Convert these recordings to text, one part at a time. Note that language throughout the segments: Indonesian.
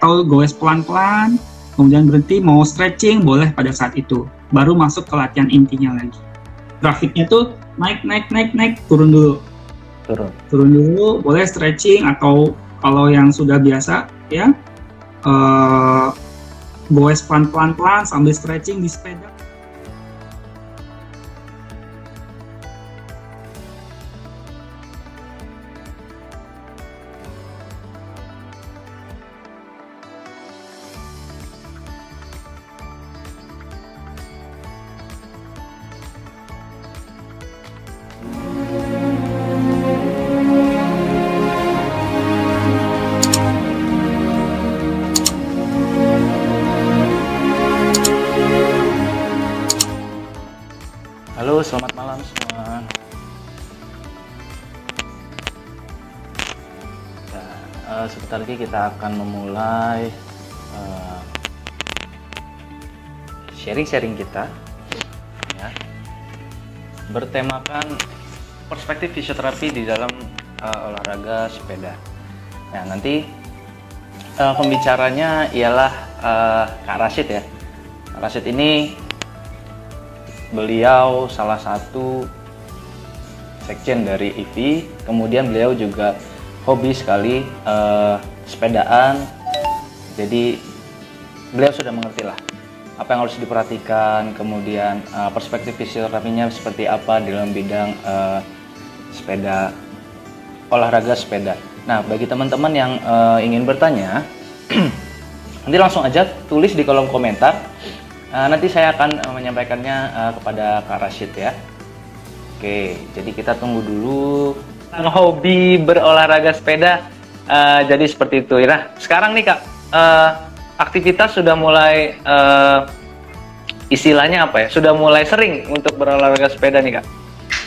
atau goes pelan-pelan, kemudian berhenti mau stretching boleh pada saat itu. Baru masuk ke latihan intinya lagi. Grafiknya tuh naik naik naik naik turun dulu. Turun. Turun dulu, boleh stretching atau kalau yang sudah biasa ya uh, goes pelan-pelan pelan sambil stretching di sepeda. Kita akan memulai uh, sharing-sharing kita, ya, bertemakan perspektif fisioterapi di dalam uh, olahraga sepeda. Nah, nanti uh, pembicaranya ialah uh, Kak Rashid ya. Kak Rashid ini beliau salah satu sekjen dari IVI, kemudian beliau juga hobi sekali uh, sepedaan. Jadi beliau sudah mengerti lah apa yang harus diperhatikan, kemudian uh, perspektif fisioterapinya seperti apa dalam bidang uh, sepeda olahraga sepeda. Nah, bagi teman-teman yang uh, ingin bertanya, nanti langsung aja tulis di kolom komentar Uh, nanti saya akan uh, menyampaikannya uh, kepada Kak Rashid ya. Oke, jadi kita tunggu dulu. Hobi berolahraga sepeda, uh, jadi seperti itu. Nah, sekarang nih Kak, uh, aktivitas sudah mulai uh, istilahnya apa ya? Sudah mulai sering untuk berolahraga sepeda nih Kak.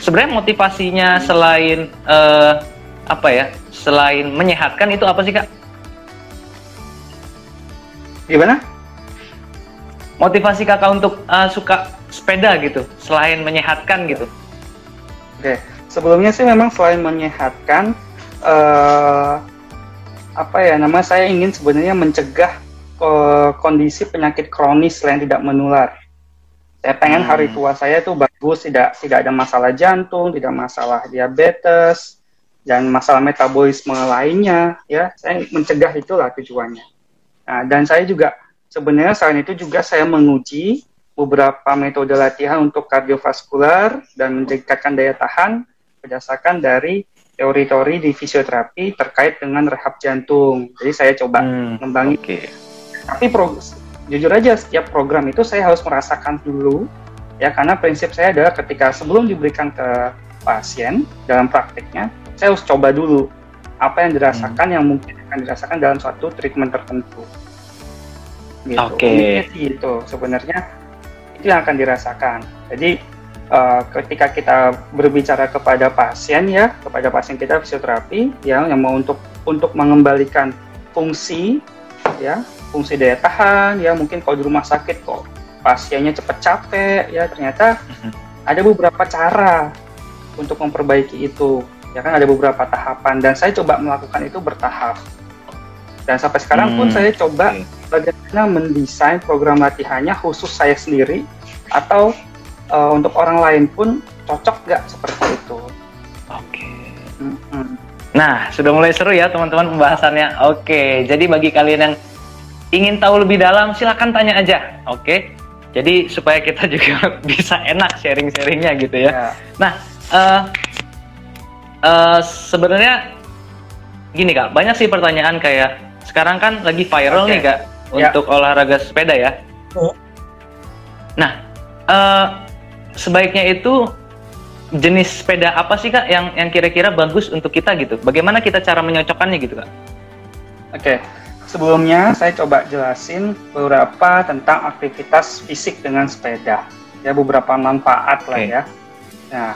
Sebenarnya motivasinya selain uh, apa ya? Selain menyehatkan itu apa sih Kak? Gimana? motivasi kakak untuk uh, suka sepeda gitu selain menyehatkan gitu oke sebelumnya sih memang selain menyehatkan uh, apa ya nama saya ingin sebenarnya mencegah uh, kondisi penyakit kronis yang tidak menular. Saya pengen hmm. hari tua saya tuh bagus tidak tidak ada masalah jantung tidak masalah diabetes dan masalah metabolisme lainnya ya. Saya mencegah itulah tujuannya. Nah, dan saya juga Sebenarnya selain itu juga saya menguji beberapa metode latihan untuk kardiovaskular dan meningkatkan daya tahan berdasarkan dari teori-teori di fisioterapi terkait dengan rehab jantung. Jadi saya coba hmm, ngembangin. Okay. Tapi pro, jujur aja setiap program itu saya harus merasakan dulu ya karena prinsip saya adalah ketika sebelum diberikan ke pasien dalam praktiknya saya harus coba dulu apa yang dirasakan hmm. yang mungkin akan dirasakan dalam suatu treatment tertentu gitu. Oke. Okay. itu sebenarnya itu yang akan dirasakan. Jadi uh, ketika kita berbicara kepada pasien ya, kepada pasien kita fisioterapi ya yang mau untuk untuk mengembalikan fungsi ya, fungsi daya tahan ya mungkin kalau di rumah sakit kok pasiennya cepat capek ya ternyata mhm. ada beberapa cara untuk memperbaiki itu ya kan ada beberapa tahapan dan saya coba melakukan itu bertahap dan sampai sekarang hmm. pun saya coba bagaimana mendesain program latihannya khusus saya sendiri atau uh, untuk orang lain pun cocok nggak seperti itu. Oke. Okay. hmm Nah, sudah mulai seru ya teman-teman pembahasannya. Oke, jadi bagi kalian yang ingin tahu lebih dalam, silahkan tanya aja. Oke, jadi supaya kita juga bisa enak sharing-sharingnya gitu ya. ya. Nah, uh, uh, sebenarnya gini kak, banyak sih pertanyaan kayak sekarang kan lagi viral okay. nih kak ya. untuk olahraga sepeda ya. Oh. Nah, uh, sebaiknya itu jenis sepeda apa sih kak yang yang kira-kira bagus untuk kita gitu? Bagaimana kita cara menyocokkannya gitu kak? Oke, okay. sebelumnya saya coba jelasin beberapa tentang aktivitas fisik dengan sepeda. Ya beberapa manfaat okay. lah ya. Nah,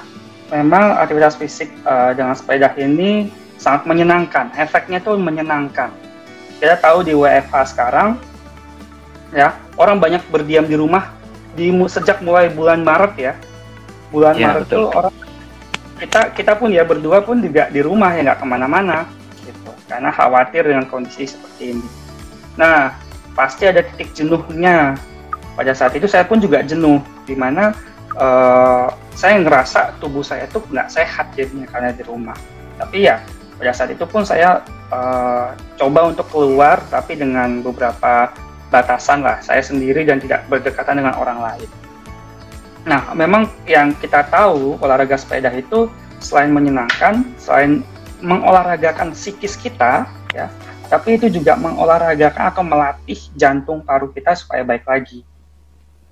memang aktivitas fisik uh, dengan sepeda ini sangat menyenangkan. Efeknya tuh menyenangkan kita tahu di WFH sekarang ya orang banyak berdiam di rumah di sejak mulai bulan Maret ya bulan ya, Maret itu orang kita kita pun ya berdua pun juga di rumah ya nggak ke mana-mana gitu karena khawatir dengan kondisi seperti ini Nah, pasti ada titik jenuhnya. Pada saat itu saya pun juga jenuh, di mana uh, saya ngerasa tubuh saya tuh nggak sehat jadinya karena di rumah. Tapi ya pada saat itu pun saya uh, coba untuk keluar, tapi dengan beberapa batasan lah. Saya sendiri dan tidak berdekatan dengan orang lain. Nah, memang yang kita tahu olahraga sepeda itu selain menyenangkan, selain mengolahragakan psikis kita, ya, tapi itu juga mengolahragakan atau melatih jantung paru kita supaya baik lagi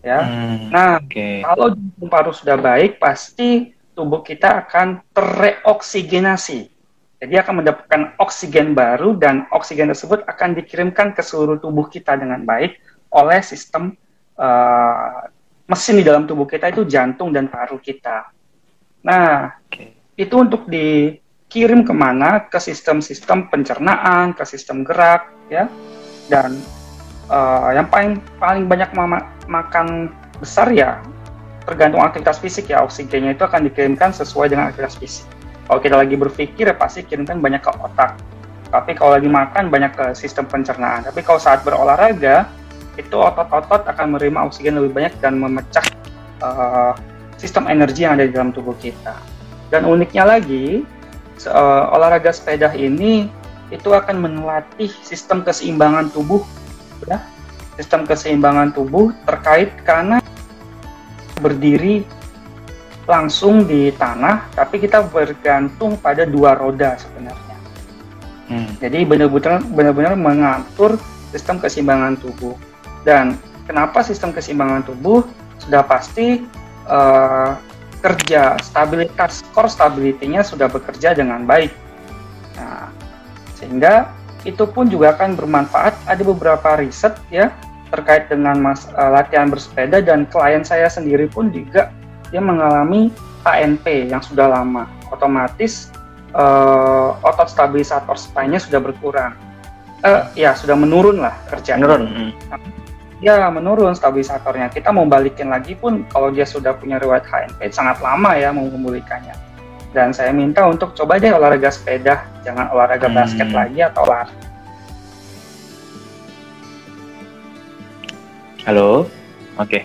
ya. Hmm, nah, okay. kalau jantung paru sudah baik, pasti tubuh kita akan tereoksigenasi. Jadi akan mendapatkan oksigen baru dan oksigen tersebut akan dikirimkan ke seluruh tubuh kita dengan baik oleh sistem uh, mesin di dalam tubuh kita itu jantung dan paru kita. Nah, okay. itu untuk dikirim ke mana? Ke sistem-sistem pencernaan, ke sistem gerak, ya. Dan uh, yang paling paling banyak makan besar ya tergantung aktivitas fisik ya oksigennya itu akan dikirimkan sesuai dengan aktivitas fisik. Kalau kita lagi berpikir ya pasti kirimkan banyak ke otak. Tapi kalau lagi makan banyak ke sistem pencernaan. Tapi kalau saat berolahraga itu otot-otot akan menerima oksigen lebih banyak dan memecah uh, sistem energi yang ada di dalam tubuh kita. Dan uniknya lagi uh, olahraga sepeda ini itu akan melatih sistem keseimbangan tubuh ya sistem keseimbangan tubuh terkait karena berdiri langsung di tanah, tapi kita bergantung pada dua roda sebenarnya. Hmm. Jadi benar-benar benar-benar mengatur sistem keseimbangan tubuh. Dan kenapa sistem keseimbangan tubuh sudah pasti uh, kerja stabilitas core stability-nya sudah bekerja dengan baik. Nah, sehingga itu pun juga akan bermanfaat. Ada beberapa riset ya terkait dengan mas, uh, latihan bersepeda dan klien saya sendiri pun juga dia mengalami HNP yang sudah lama. Otomatis uh, otot stabilisator spine-nya sudah berkurang. Uh, ya sudah menurun lah kerjanya. Menurun. Hmm. Ya menurun stabilisatornya. Kita mau balikin lagi pun kalau dia sudah punya riwayat HNP sangat lama ya mau memulihkannya. Dan saya minta untuk coba deh olahraga sepeda, jangan olahraga hmm. basket lagi atau lari Halo. Oke. Okay.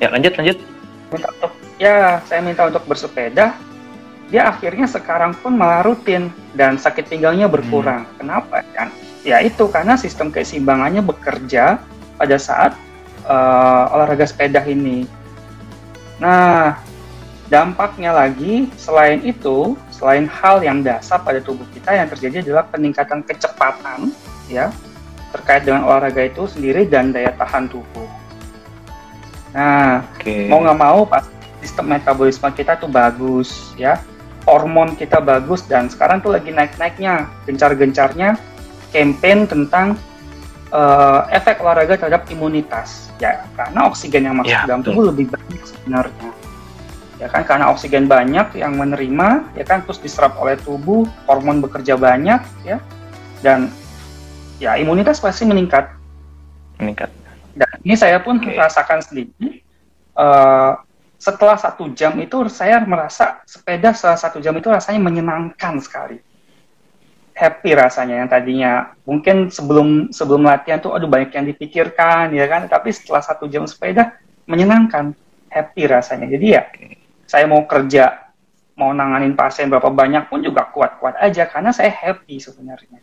Ya, lanjut lanjut. Minta untuk ya, saya minta untuk bersepeda. Dia akhirnya sekarang pun malah rutin dan sakit pinggangnya berkurang. Hmm. Kenapa? Kan? Ya itu karena sistem keseimbangannya bekerja pada saat uh, olahraga sepeda ini. Nah, dampaknya lagi selain itu, selain hal yang dasar pada tubuh kita yang terjadi adalah peningkatan kecepatan, ya, terkait dengan olahraga itu sendiri dan daya tahan tubuh. Nah, okay. mau nggak mau pas sistem metabolisme kita tuh bagus ya, hormon kita bagus dan sekarang tuh lagi naik-naiknya, gencar-gencarnya campaign tentang uh, efek olahraga terhadap imunitas ya karena oksigen yang masuk ya, dalam tubuh lebih banyak sebenarnya ya kan karena oksigen banyak yang menerima ya kan terus diserap oleh tubuh hormon bekerja banyak ya dan ya imunitas pasti meningkat. Meningkat. Ini saya pun okay. rasakan sendiri. Uh, setelah satu jam itu saya merasa sepeda setelah satu jam itu rasanya menyenangkan sekali. Happy rasanya yang tadinya mungkin sebelum sebelum latihan tuh aduh banyak yang dipikirkan ya kan, tapi setelah satu jam sepeda menyenangkan, happy rasanya. Jadi ya saya mau kerja mau nanganin pasien berapa banyak pun juga kuat-kuat aja karena saya happy sebenarnya.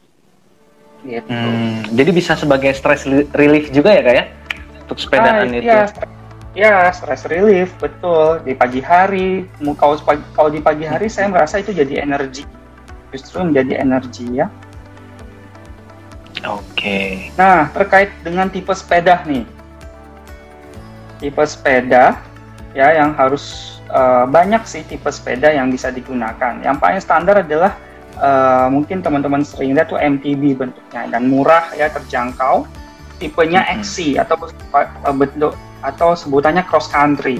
Gitu. Hmm, jadi bisa sebagai stress relief juga ya kak ya untuk sepedaan ah, itu. Ya, ya stress relief betul di pagi hari. Kalau kalau di pagi hari saya merasa itu jadi energi, justru menjadi energi ya. Oke. Okay. Nah terkait dengan tipe sepeda nih, tipe sepeda ya yang harus uh, banyak sih tipe sepeda yang bisa digunakan. Yang paling standar adalah uh, mungkin teman-teman sering lihat tuh MTB bentuknya dan murah ya terjangkau tipenya. XC atau uh, bentuk atau sebutannya cross country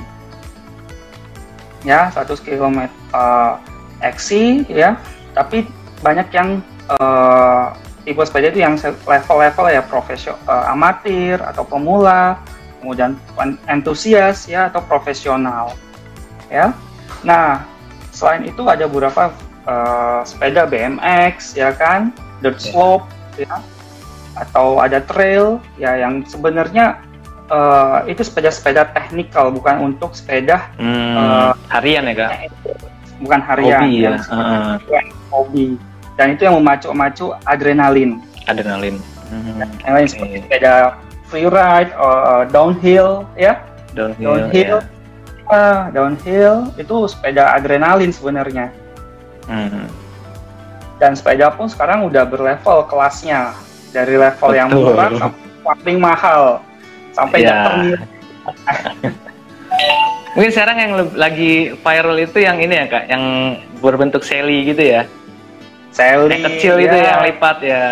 ya 100 km uh, XC ya tapi banyak yang uh, tipe sepeda itu yang level-level ya profesional uh, amatir atau pemula kemudian entusias ya atau profesional ya nah selain itu ada beberapa uh, sepeda BMX ya kan, dirt ya. slope ya. Atau ada trail ya yang sebenarnya uh, itu sepeda-sepeda teknikal bukan untuk sepeda hmm, uh, harian ya kak? bukan harian hobi ya, uh. hobi. Dan itu yang memacu-macu adrenalin. Adrenalin. Hmm, yang lain seperti sepeda free ride or downhill ya. Downhill, downhill ya. uh, downhill itu sepeda adrenalin sebenarnya. Hmm. dan sepeda pun sekarang udah berlevel kelasnya dari level Betul. yang murah sampai paling mahal sampai yeah. Iya. Mungkin sekarang yang lagi viral itu yang ini ya kak, yang berbentuk Sally gitu ya? Sally. Yang kecil ya. itu yang lipat ya.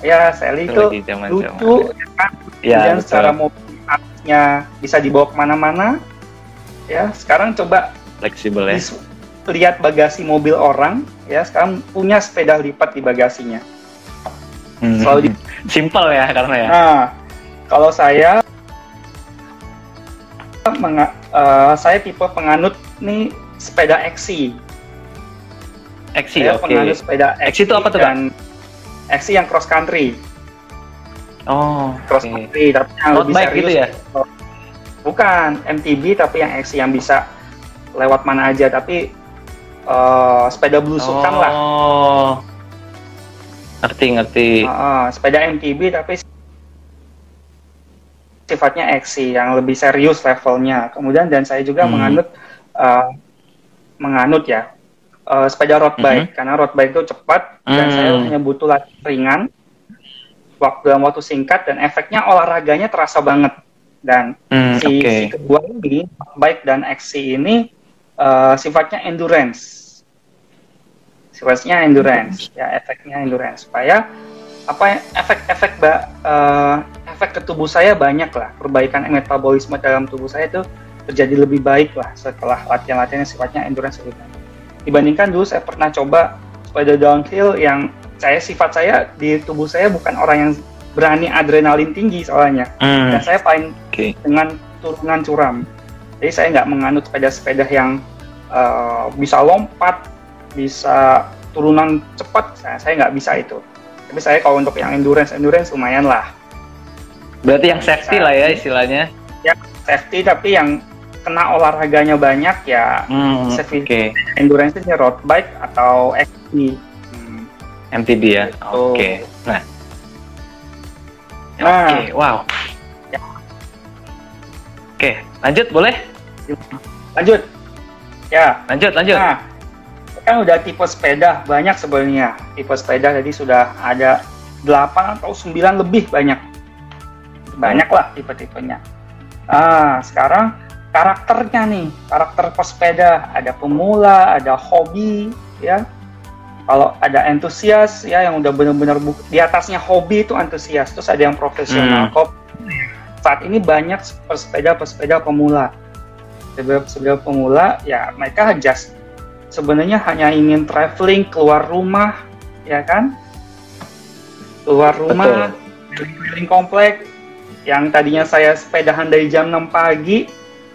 Ya Sally itu, itu lucu, ya kan? Ya, Kemudian secara mobilitasnya bisa dibawa ke mana-mana. Ya sekarang coba fleksibel ya. Lihat bagasi mobil orang, ya sekarang punya sepeda lipat di bagasinya. Hmm. Selalu di... Simple ya karena ya. Nah, kalau saya menga, uh, saya tipe penganut nih sepeda XC. XC, oke. Okay. Penganut sepeda XC, itu apa tuh kan? XC yang cross country. Oh, cross okay. country tapi yang Road lebih bike serius. gitu ya? Bukan MTB tapi yang XC yang bisa lewat mana aja tapi uh, sepeda belusukan oh. lah. Ngerti, ngerti. Uh, sepeda MTB tapi sifatnya XC yang lebih serius levelnya. Kemudian dan saya juga hmm. menganut uh, menganut ya uh, sepeda road bike -hmm. karena road bike itu cepat hmm. dan saya hanya butuh latihan ringan waktu dalam waktu singkat dan efeknya olahraganya terasa banget. Dan hmm, si, okay. si kedua ini bike dan XC ini uh, sifatnya endurance sifatnya endurance. Ya efeknya endurance. Supaya apa efek-efek uh, efek ke tubuh saya banyak lah. Perbaikan metabolisme dalam tubuh saya itu terjadi lebih baik lah setelah latihan-latihan yang sifatnya endurance lebih banyak dibandingkan dulu saya pernah coba sepeda downhill yang saya sifat saya di tubuh saya bukan orang yang berani adrenalin tinggi soalnya. Mm. dan saya paling okay. dengan turunan curam. Jadi saya nggak menganut sepeda-sepeda yang uh, bisa lompat bisa turunan cepat saya saya nggak bisa itu tapi saya kalau untuk yang endurance endurance lumayan lah berarti yang safety lah ya istilahnya ya safety tapi yang kena olahraganya banyak ya hmm, safety okay. endurance itu road bike atau XP hmm. MTB ya gitu. oke okay. nah nah oke okay. wow ya. oke okay. lanjut boleh lanjut ya lanjut lanjut nah kan udah tipe sepeda banyak sebenarnya. Tipe sepeda jadi sudah ada 8 atau 9 lebih banyak. Banyak lah tipe-tipenya. Ah sekarang karakternya nih karakter pesepeda ada pemula ada hobi ya. Kalau ada entusias ya yang udah benar-benar di atasnya hobi itu antusias terus ada yang profesional hmm. saat ini banyak pesepeda pesepeda pemula. Pesepeda pemula ya mereka just sebenarnya hanya ingin traveling keluar rumah, ya kan? Keluar rumah, keliling komplek. Yang tadinya saya sepedahan dari jam 6 pagi,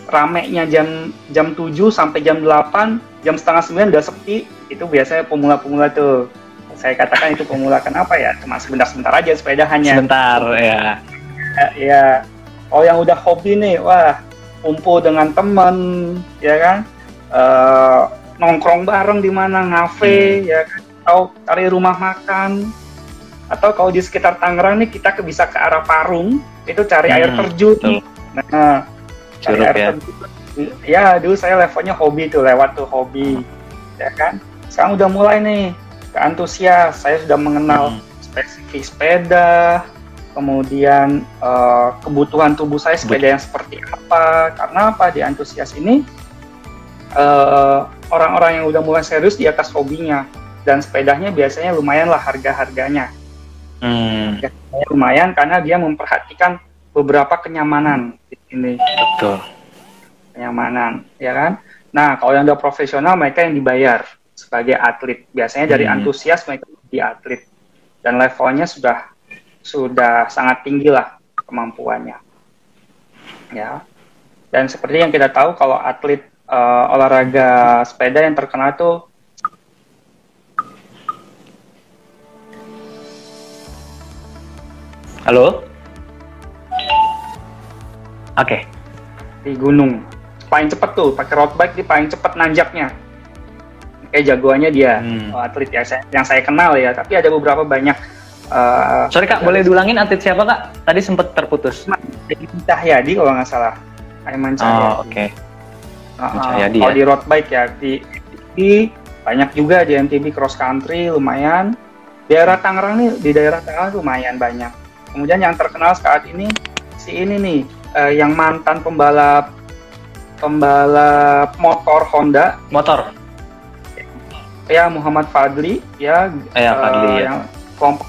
ramenya jam jam 7 sampai jam 8, jam setengah 9 udah sepi. Itu biasanya pemula-pemula tuh. Saya katakan itu pemula kenapa ya? Cuma sebentar-sebentar aja sepeda hanya. Sebentar ya. Ya, ya. Oh yang udah hobi nih, wah kumpul dengan teman, ya kan? Uh, nongkrong bareng di mana ngafe hmm. ya kan? Atau cari rumah makan. Atau kalau di sekitar Tangerang nih kita ke, bisa ke arah Parung. Itu cari hmm, air terjun. betul. nah cari Curup, air ya. terjun. Ya dulu saya levelnya hobi tuh lewat tuh hobi ya kan? Sekarang udah mulai nih ke antusias. Saya sudah mengenal hmm. spesifik sepeda kemudian uh, kebutuhan tubuh saya sepeda yang seperti apa. Karena apa? Di antusias ini uh, orang-orang yang udah mulai serius di atas hobinya dan sepedanya biasanya lumayan lah harga-harganya. Hmm. lumayan karena dia memperhatikan beberapa kenyamanan di sini. Betul. Kenyamanan, ya kan? Nah, kalau yang udah profesional mereka yang dibayar sebagai atlet. Biasanya dari hmm. antusias mereka di atlet dan levelnya sudah sudah sangat tinggi lah kemampuannya. Ya. Dan seperti yang kita tahu kalau atlet uh, olahraga sepeda yang terkenal tuh Halo? Oke. Di gunung. Paling cepet tuh, pakai road bike di paling cepet nanjaknya. Kayak jagoannya dia, Hmm. oh, atlet ya, saya- yang saya kenal ya. Tapi ada beberapa banyak. eh, Sorry kak, boleh diulangin atlet siapa kak? Tadi sempat terputus. Aiman Cahyadi kalau nggak salah. Aiman Cahyadi. Oh oke. Uh, uh, Cahyadi kalau ya. di road bike ya di, di banyak juga di MTB cross country lumayan. Daerah Tangerang nih di daerah Tangerang lumayan banyak. Kemudian yang terkenal saat ini si ini nih eh, yang mantan pembalap pembalap motor Honda Motor. ya Muhammad Fadli ya Eh, ya, eh, Fadli, ya. yang kelompok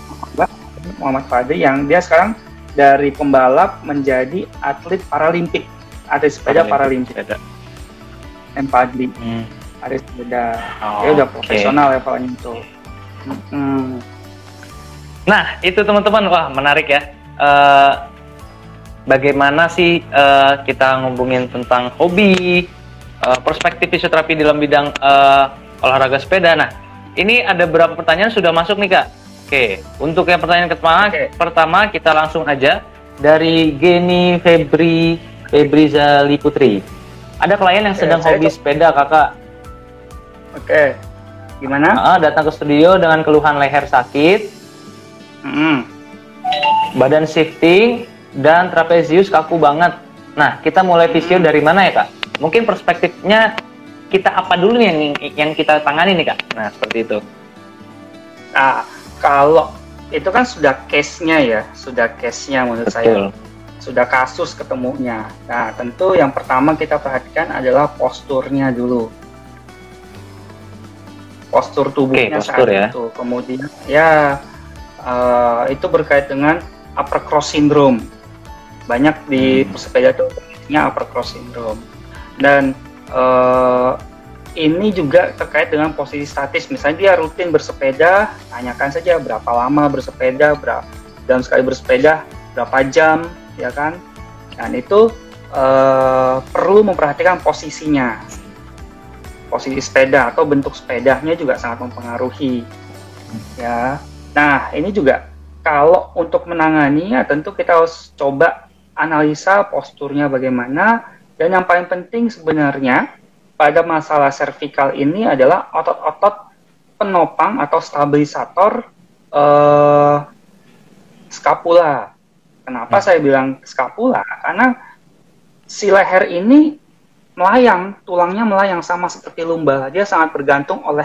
Muhammad Fadli yang dia sekarang dari pembalap menjadi atlet paralimpik atlet sepeda paralimpik. M Fadli Hmm. atlet sepeda Oh, udah oke. profesional levelnya itu Hmm. Nah, itu teman-teman, wah menarik ya. Eh, bagaimana sih eh, kita ngomongin tentang hobi, eh, perspektif fisioterapi dalam bidang eh, olahraga sepeda. Nah, ini ada beberapa pertanyaan sudah masuk nih kak. Oke, untuk yang pertanyaan pertama, Oke. pertama kita langsung aja dari Geni Febri Febri Zali Putri. Ada klien yang Oke, sedang hobi sepeda kakak. oke gimana Ah, datang ke studio dengan keluhan leher sakit, Hmm. badan shifting dan trapezius kaku banget. Nah, kita mulai visio dari mana ya kak? Mungkin perspektifnya kita apa dulu nih yang yang kita tangani nih kak? Nah, seperti itu. nah kalau itu kan sudah case-nya ya sudah case-nya menurut saya sudah kasus ketemunya. Nah tentu yang pertama kita perhatikan adalah posturnya dulu. Postur tubuhnya Oke, postur saat ya. itu. Kemudian ya eh, itu berkait dengan upper cross syndrome. Banyak di Hmm. pesepeda itu namanya upper cross syndrome. Dan eh, ini juga terkait dengan posisi statis. Misalnya dia rutin bersepeda tanyakan saja berapa lama bersepeda berapa dalam sekali bersepeda berapa jam ya kan? Dan itu eh, perlu memperhatikan posisinya. Posisi sepeda atau bentuk sepedanya juga sangat mempengaruhi ya. Nah ini juga kalau untuk menangani ya tentu kita harus coba analisa posturnya bagaimana. Dan yang paling penting sebenarnya pada masalah servikal ini adalah otot-otot penopang atau stabilisator eh, skapula. Kenapa saya bilang skapula? Karena si leher ini melayang, tulangnya melayang sama seperti lumba. Dia sangat bergantung oleh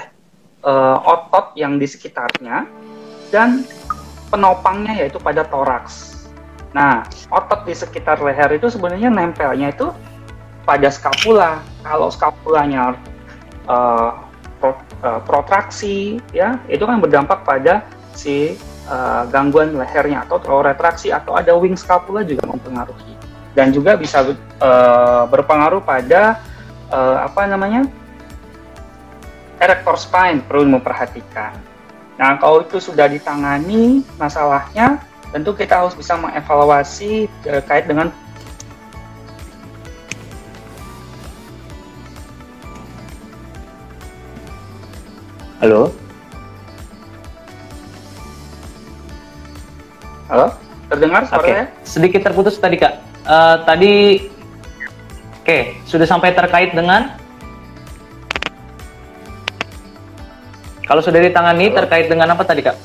eh, otot yang di sekitarnya dan penopangnya yaitu pada toraks. Nah, otot di sekitar leher itu sebenarnya nempelnya itu pada skapula. Kalau skapulanya eh, pro- eh, protraksi, ya itu kan berdampak pada si eh, gangguan lehernya atau terlalu retraksi atau ada wing scapula juga mempengaruhi dan juga bisa eh, berpengaruh pada eh, apa namanya erector spine perlu memperhatikan. Nah kalau itu sudah ditangani masalahnya, tentu kita harus bisa mengevaluasi terkait dengan Halo? Halo terdengar suaranya? sedikit terputus tadi kak. Eh, tadi, oke, sudah sampai terkait dengan kalau sudah ditangani Halo? terkait dengan apa tadi kak?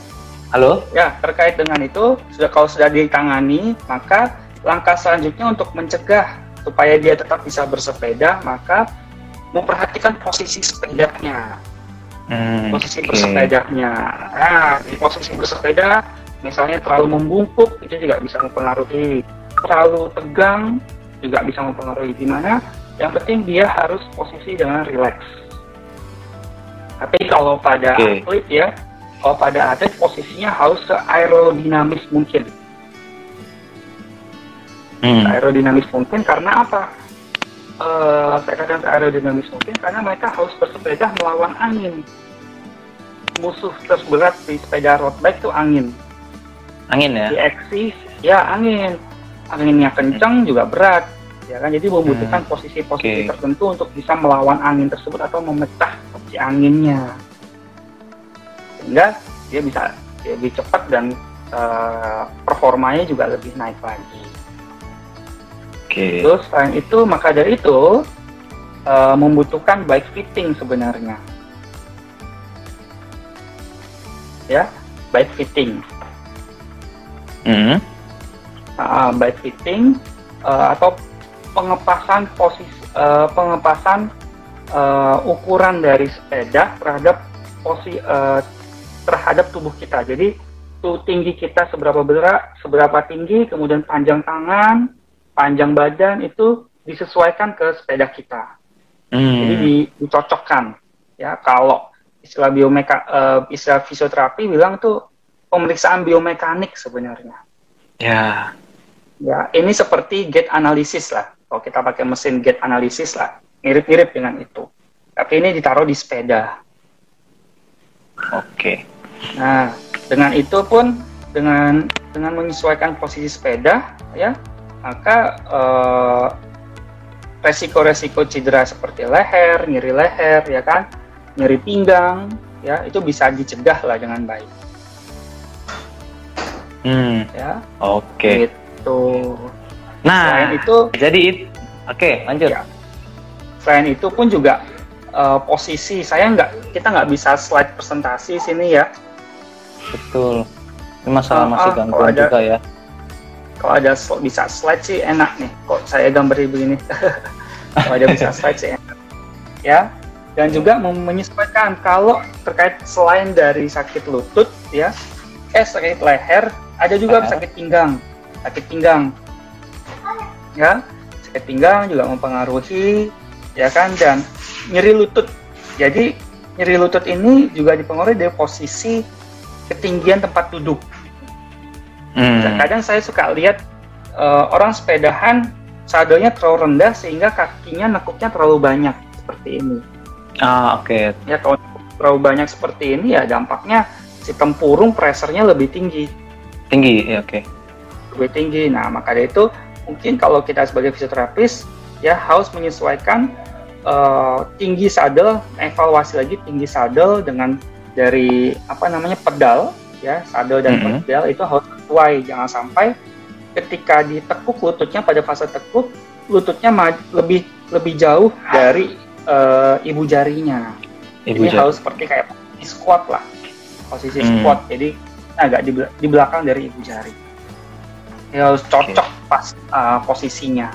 Halo? Ya, terkait dengan itu, sudah kalau sudah ditangani, maka langkah selanjutnya untuk mencegah supaya dia tetap bisa bersepeda, maka memperhatikan posisi sepedanya, Hmm, posisi oke. bersepedanya. Nah, di posisi bersepeda, misalnya terlalu membungkuk, itu juga bisa mempengaruhi. Terlalu tegang, juga bisa mempengaruhi. Di mana yang penting dia harus posisi dengan rileks. Tapi kalau pada Oke. atlet ya, kalau pada atlet posisinya harus se-aerodinamis mungkin. Hmm, Aerodinamis mungkin karena apa? Eh, saya katakan aerodinamis mungkin karena mereka harus bersepeda melawan angin. Musuh terberat di sepeda road bike itu angin. Angin ya? Di eksis, ya angin. Anginnya kencang juga berat. Ya kan, jadi membutuhkan Hmm, posisi-posisi oke. tertentu untuk bisa melawan angin tersebut atau memecah si anginnya. Sehingga dia bisa lebih cepat dan uh, performanya juga lebih naik lagi. Oke. Okay. Terus selain itu maka dari itu uh, membutuhkan bike fitting sebenarnya. Ya, bike fitting. Mm uh, bike fitting uh, atau pengepasan posisi uh, pengepasan uh, ukuran dari sepeda terhadap posisi uh, terhadap tubuh kita. Jadi tuh tinggi kita seberapa berat, seberapa tinggi, kemudian panjang tangan, panjang badan itu disesuaikan ke sepeda kita. Hmm. Jadi di, dicocokkan. Ya, kalau istilah biomeka uh, istilah fisioterapi bilang tuh pemeriksaan biomekanik sebenarnya. Ya. Ya, ini seperti gait analisis lah. Kalau kita pakai mesin gait analisis lah, mirip-mirip dengan itu. Tapi ini ditaruh di sepeda. Oke. Nah, dengan itu pun dengan dengan menyesuaikan posisi sepeda, ya, maka eh, resiko-resiko cedera seperti leher, nyeri leher, ya kan, nyeri pinggang, ya, itu bisa dicegah lah dengan baik. Hmm. Ya. Oke. Okay. Itu. Nah, selain itu jadi oke, okay, lanjut. Ya, selain itu pun juga uh, posisi saya nggak kita nggak bisa slide presentasi sini ya. Betul. Ini masalah uh, masih uh, gangguan ada, juga ya. Kalau ada bisa slide sih enak nih. Kok saya gambar begini. kalau ada bisa slide sih enak. Ya. Dan juga menyesuaikan kalau terkait selain dari sakit lutut ya, eh sakit leher, ada juga uh sakit pinggang. Sakit pinggang. Ya sakit pinggang juga mempengaruhi ya kan dan nyeri lutut. Jadi nyeri lutut ini juga dipengaruhi dari posisi ketinggian tempat duduk. Hmm. kadang saya suka lihat uh, orang sepedahan sadonya terlalu rendah sehingga kakinya nekuknya terlalu banyak seperti ini. Ah oke. Okay. ya kalau terlalu banyak seperti ini ya dampaknya si tempurung pressernya lebih tinggi tinggi ya oke okay lebih tinggi. Nah, maka dari itu mungkin kalau kita sebagai fisioterapis ya harus menyesuaikan uh, tinggi sadel, evaluasi lagi tinggi sadel dengan dari apa namanya pedal ya, sadel dan mm -hmm. pedal itu harus sesuai. Jangan sampai ketika ditekuk lututnya pada fase tekuk lututnya lebih lebih jauh dari uh, ibu jarinya. Ibu Jadi jari. harus seperti kayak squat lah, posisi hmm. squat. Jadi agak di, di belakang dari ibu jari. Ya harus cocok okay. pas uh, posisinya.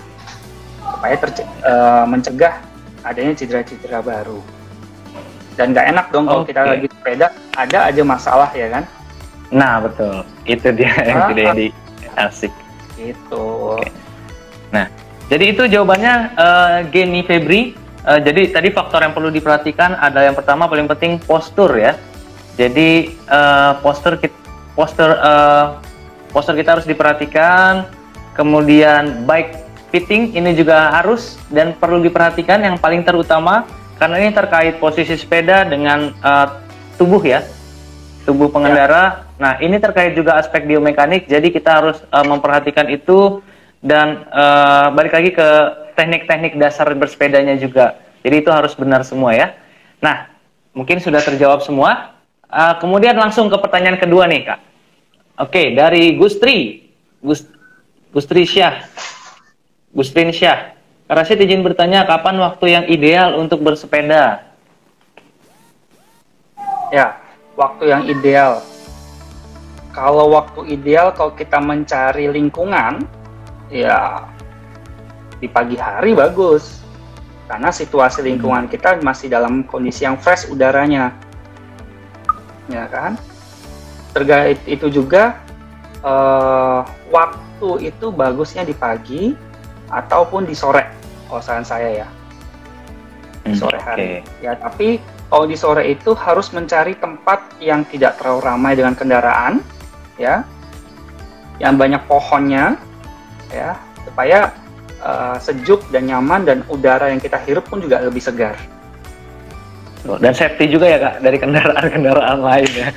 Supaya uh, mencegah adanya cedera-cedera baru. Dan nggak enak dong kalau kita lagi sepeda ada aja masalah ya kan? Nah betul. Itu dia yang tidak jadi asik. Itu okay. nah jadi itu jawabannya uh, Geni Febri. Uh, jadi tadi faktor yang perlu diperhatikan ada yang pertama paling penting postur ya. Jadi uh, postur postur uh, postur kita harus diperhatikan. Kemudian bike fitting ini juga harus dan perlu diperhatikan yang paling terutama karena ini terkait posisi sepeda dengan uh, tubuh ya tubuh pengendara. Ya. nah ini terkait juga aspek biomekanik jadi kita harus uh, memperhatikan itu dan uh, balik lagi ke teknik-teknik dasar bersepedanya juga. Jadi itu harus benar semua ya. Nah mungkin sudah terjawab semua. Uh, kemudian langsung ke pertanyaan kedua nih kak Oke, dari Gustri. Gust Gustri Syah. Gustrin Syah. Rasid izin bertanya kapan waktu yang ideal untuk bersepeda? Ya, waktu yang ideal. Kalau waktu ideal kalau kita mencari lingkungan, ya di pagi hari bagus. Karena situasi lingkungan kita masih dalam kondisi yang fresh udaranya. Ya kan? Terkait itu juga uh, waktu itu bagusnya di pagi ataupun di sore kalau saran saya ya. Di hmm, sore hari. okay. ya tapi kalau di sore itu harus mencari tempat yang tidak terlalu ramai dengan kendaraan ya. Yang banyak pohonnya ya. Supaya uh, sejuk dan nyaman dan udara yang kita hirup pun juga lebih segar. Dan safety juga ya kak dari kendaraan-kendaraan lain ya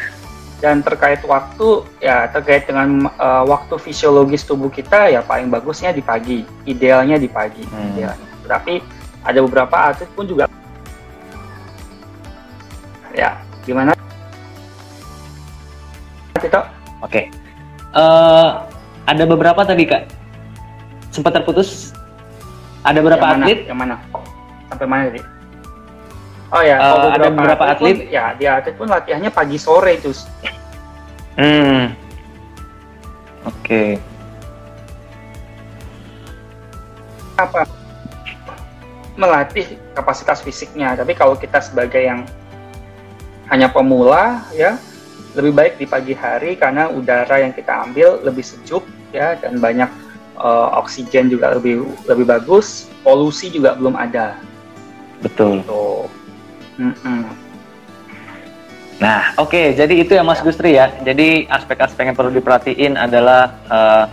dan terkait waktu ya terkait dengan uh, waktu fisiologis tubuh kita ya paling bagusnya di pagi idealnya di pagi hmm. idealnya. tapi ada beberapa atlet pun juga ya gimana kita oke uh, ada beberapa tadi kak sempat terputus. Ada berapa yang mana? atlet? Yang mana? Sampai mana tadi? Oh ya, Uh, ada beberapa atlet? Pun, ya, dia atlet pun latihannya pagi sore itu. Hmm. Oke. Apa? Melatih kapasitas fisiknya. Tapi kalau kita sebagai yang hanya pemula, ya lebih baik di pagi hari karena udara yang kita ambil lebih sejuk, ya dan banyak uh, oksigen juga lebih lebih bagus, polusi juga belum ada. Betul. Tuh. Mm-mm. Nah, oke, jadi itu ya Mas Gustri ya. Jadi aspek-aspek yang perlu diperhatiin adalah uh,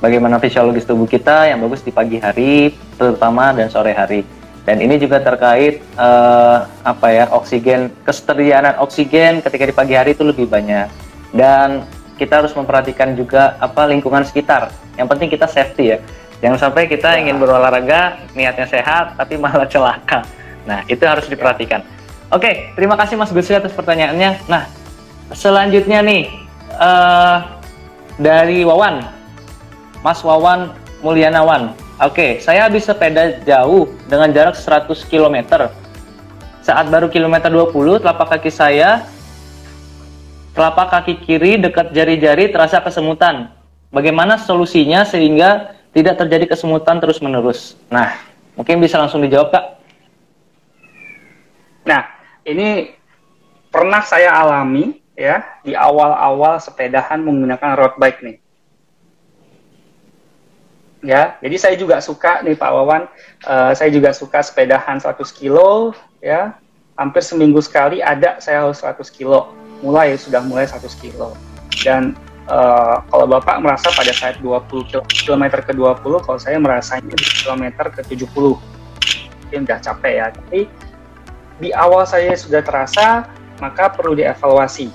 bagaimana fisiologis tubuh kita yang bagus di pagi hari, terutama dan sore hari. Dan ini juga terkait uh, apa ya oksigen kesteriaan oksigen ketika di pagi hari itu lebih banyak. Dan kita harus memperhatikan juga apa lingkungan sekitar. Yang penting kita safety ya. Jangan sampai kita Ya. ingin berolahraga niatnya sehat tapi malah celaka. Nah itu harus diperhatikan. Oke, terima kasih Mas Gusri atas pertanyaannya. Nah, selanjutnya nih eh dari Wawan, Mas Wawan Mulyanawan. Oke, saya habis sepeda jauh dengan jarak 100 km. Saat baru kilometer 20, telapak kaki saya, telapak kaki kiri dekat jari-jari terasa kesemutan. Bagaimana solusinya sehingga tidak terjadi kesemutan terus-menerus? Nah, mungkin bisa langsung dijawab, Kak. Nah, ini pernah saya alami ya di awal-awal sepedahan menggunakan road bike nih. Ya, jadi saya juga suka nih Pak Wawan, eh, saya juga suka sepedahan 100 kilo ya. Hampir seminggu sekali ada saya harus 100 kilo. Mulai sudah mulai 100 kilo. Dan eh, kalau Bapak merasa pada saat 20 km ke 20, kalau saya merasanya di kilometer ke 70. Mungkin udah capek ya, tapi di awal saya sudah terasa, maka perlu dievaluasi.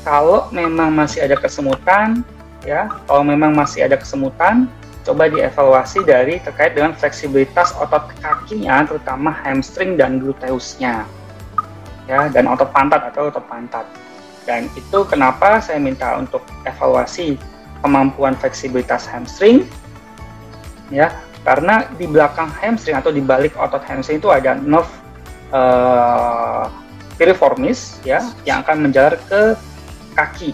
Kalau memang masih ada kesemutan, ya, kalau memang masih ada kesemutan, coba dievaluasi dari terkait dengan fleksibilitas otot kakinya, terutama hamstring dan gluteusnya, ya, dan otot pantat atau otot pantat. Dan itu kenapa saya minta untuk evaluasi kemampuan fleksibilitas hamstring, ya, karena di belakang hamstring atau di balik otot hamstring itu ada nerve uh, piriformis ya yang akan menjalar ke kaki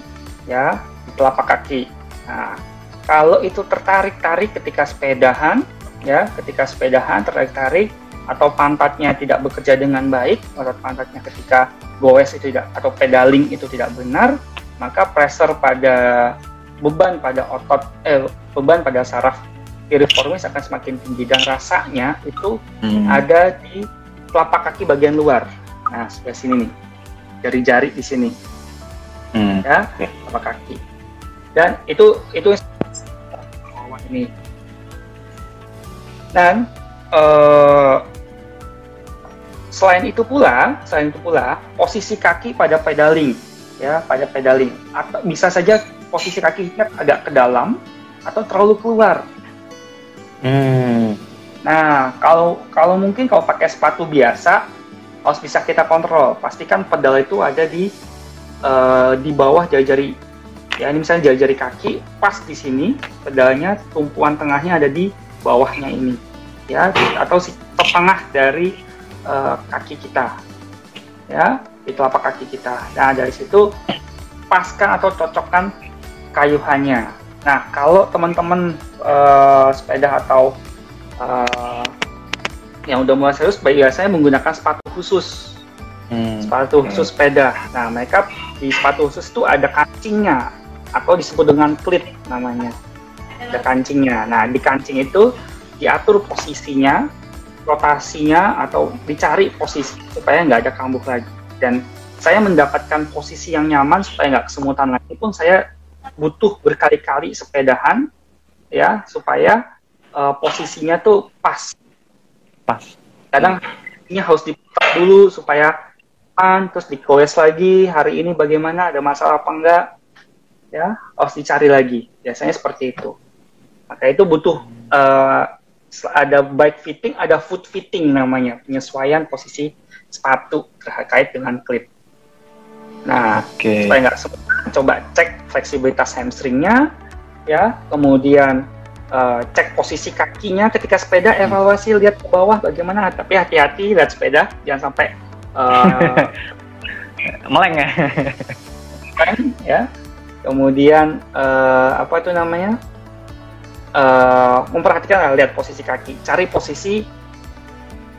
ya di telapak kaki. Nah, kalau itu tertarik-tarik ketika sepedahan ya, ketika sepedahan tertarik-tarik atau pantatnya tidak bekerja dengan baik, otot pantatnya ketika goes itu tidak atau pedaling itu tidak benar, maka pressure pada beban pada otot eh beban pada saraf piriformis akan semakin tinggi dan rasanya itu Hmm. ada di telapak kaki bagian luar. Nah, sebelah sini nih. Jari-jari di sini Hmm. ya, telapak kaki. Dan itu itu ini. Dan eh, selain itu pula, selain itu pula posisi kaki pada pedaling ya, pada pedaling atau bisa saja posisi kakinya agak ke dalam atau terlalu keluar. Hmm. Nah, kalau kalau mungkin kalau pakai sepatu biasa harus bisa kita kontrol. Pastikan pedal itu ada di eh, di bawah jari-jari. Ya, ini misalnya jari-jari kaki pas di sini, pedalnya tumpuan tengahnya ada di bawahnya ini. Ya, atau si tengah dari eh, kaki kita. Ya, di telapak kaki kita. Nah, dari situ paskan atau cocokkan kayuhannya. Nah, kalau teman-teman eh, sepeda atau uh, yang udah mulai serius biasanya menggunakan sepatu khusus. Hmm. sepatu khusus sepeda. Nah mereka di sepatu khusus itu ada kancingnya atau disebut dengan klit namanya. Ada kancingnya. Nah di kancing itu diatur posisinya rotasinya atau dicari posisi supaya nggak ada kambuh lagi. Dan saya mendapatkan posisi yang nyaman supaya nggak kesemutan lagi pun saya butuh berkali-kali sepedahan ya supaya eh, posisinya tuh pas. Pas. kadang ini harus diputar dulu supaya aman terus digoes lagi hari ini bagaimana ada masalah apa enggak ya harus dicari lagi. Biasanya seperti itu. Maka itu butuh eh, ada bike fitting ada foot fitting namanya penyesuaian posisi sepatu terkait dengan klip. Nah Oke. supaya nggak coba cek fleksibilitas hamstringnya ya, kemudian uh, cek posisi kakinya ketika sepeda, hmm. evaluasi lihat ke bawah bagaimana, tapi hati-hati lihat sepeda, jangan sampai uh, meleng ya. ya. Kemudian uh, apa itu namanya? Uh, memperhatikan lihat posisi kaki, cari posisi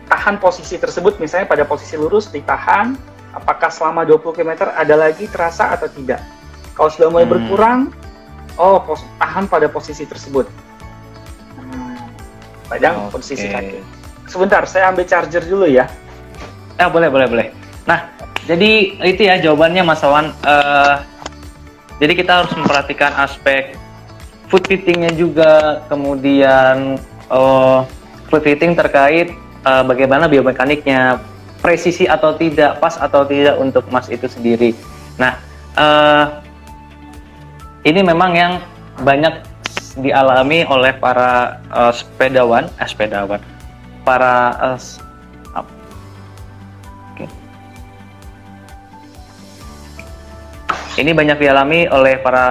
tahan posisi tersebut misalnya pada posisi lurus ditahan apakah selama 20 km ada lagi terasa atau tidak. Kalau sudah mulai hmm. berkurang, oh pos tahan pada posisi tersebut. Padang okay. posisi kaki. Sebentar, saya ambil charger dulu ya. Eh boleh boleh boleh. Nah, jadi itu ya jawabannya Mas Awan. Uh, jadi kita harus memperhatikan aspek food fittingnya juga, kemudian uh, food fitting terkait uh, bagaimana biomekaniknya, presisi atau tidak, pas atau tidak untuk Mas itu sendiri. Nah, uh, ini memang yang banyak dialami oleh para uh, sepedawan, eh, sepedawan, para uh, ini banyak dialami oleh para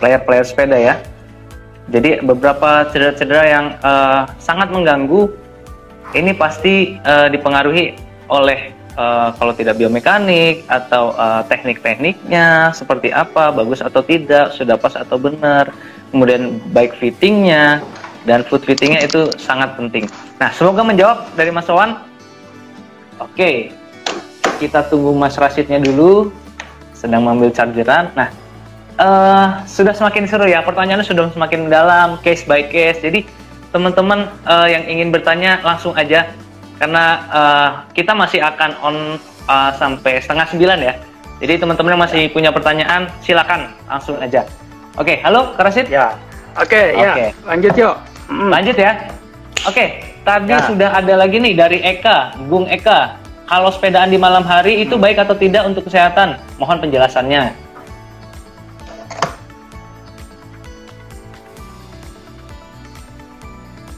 player-player uh, sepeda ya. Jadi beberapa cedera-cedera yang uh, sangat mengganggu ini pasti uh, dipengaruhi oleh uh, kalau tidak biomekanik atau uh, teknik-tekniknya seperti apa, bagus atau tidak, sudah pas atau benar, kemudian baik fittingnya dan food fittingnya itu sangat penting. Nah, semoga menjawab dari Mas Sowan. Oke, kita tunggu Mas Rasidnya dulu, sedang mengambil chargeran. Nah, uh, sudah semakin seru ya, pertanyaannya sudah semakin mendalam, case by case. Jadi teman-teman uh, yang ingin bertanya langsung aja karena uh, kita masih akan on uh, sampai setengah sembilan ya. Jadi teman-teman yang masih punya pertanyaan silakan langsung aja. Oke, okay, halo Karasit? Ya. Oke, okay, ya. Okay. Lanjut yuk. Mm. Lanjut ya. Oke, okay, tadi ya. sudah ada lagi nih dari Eka, Bung Eka. Kalau sepedaan di malam hari itu hmm. baik atau tidak untuk kesehatan? Mohon penjelasannya.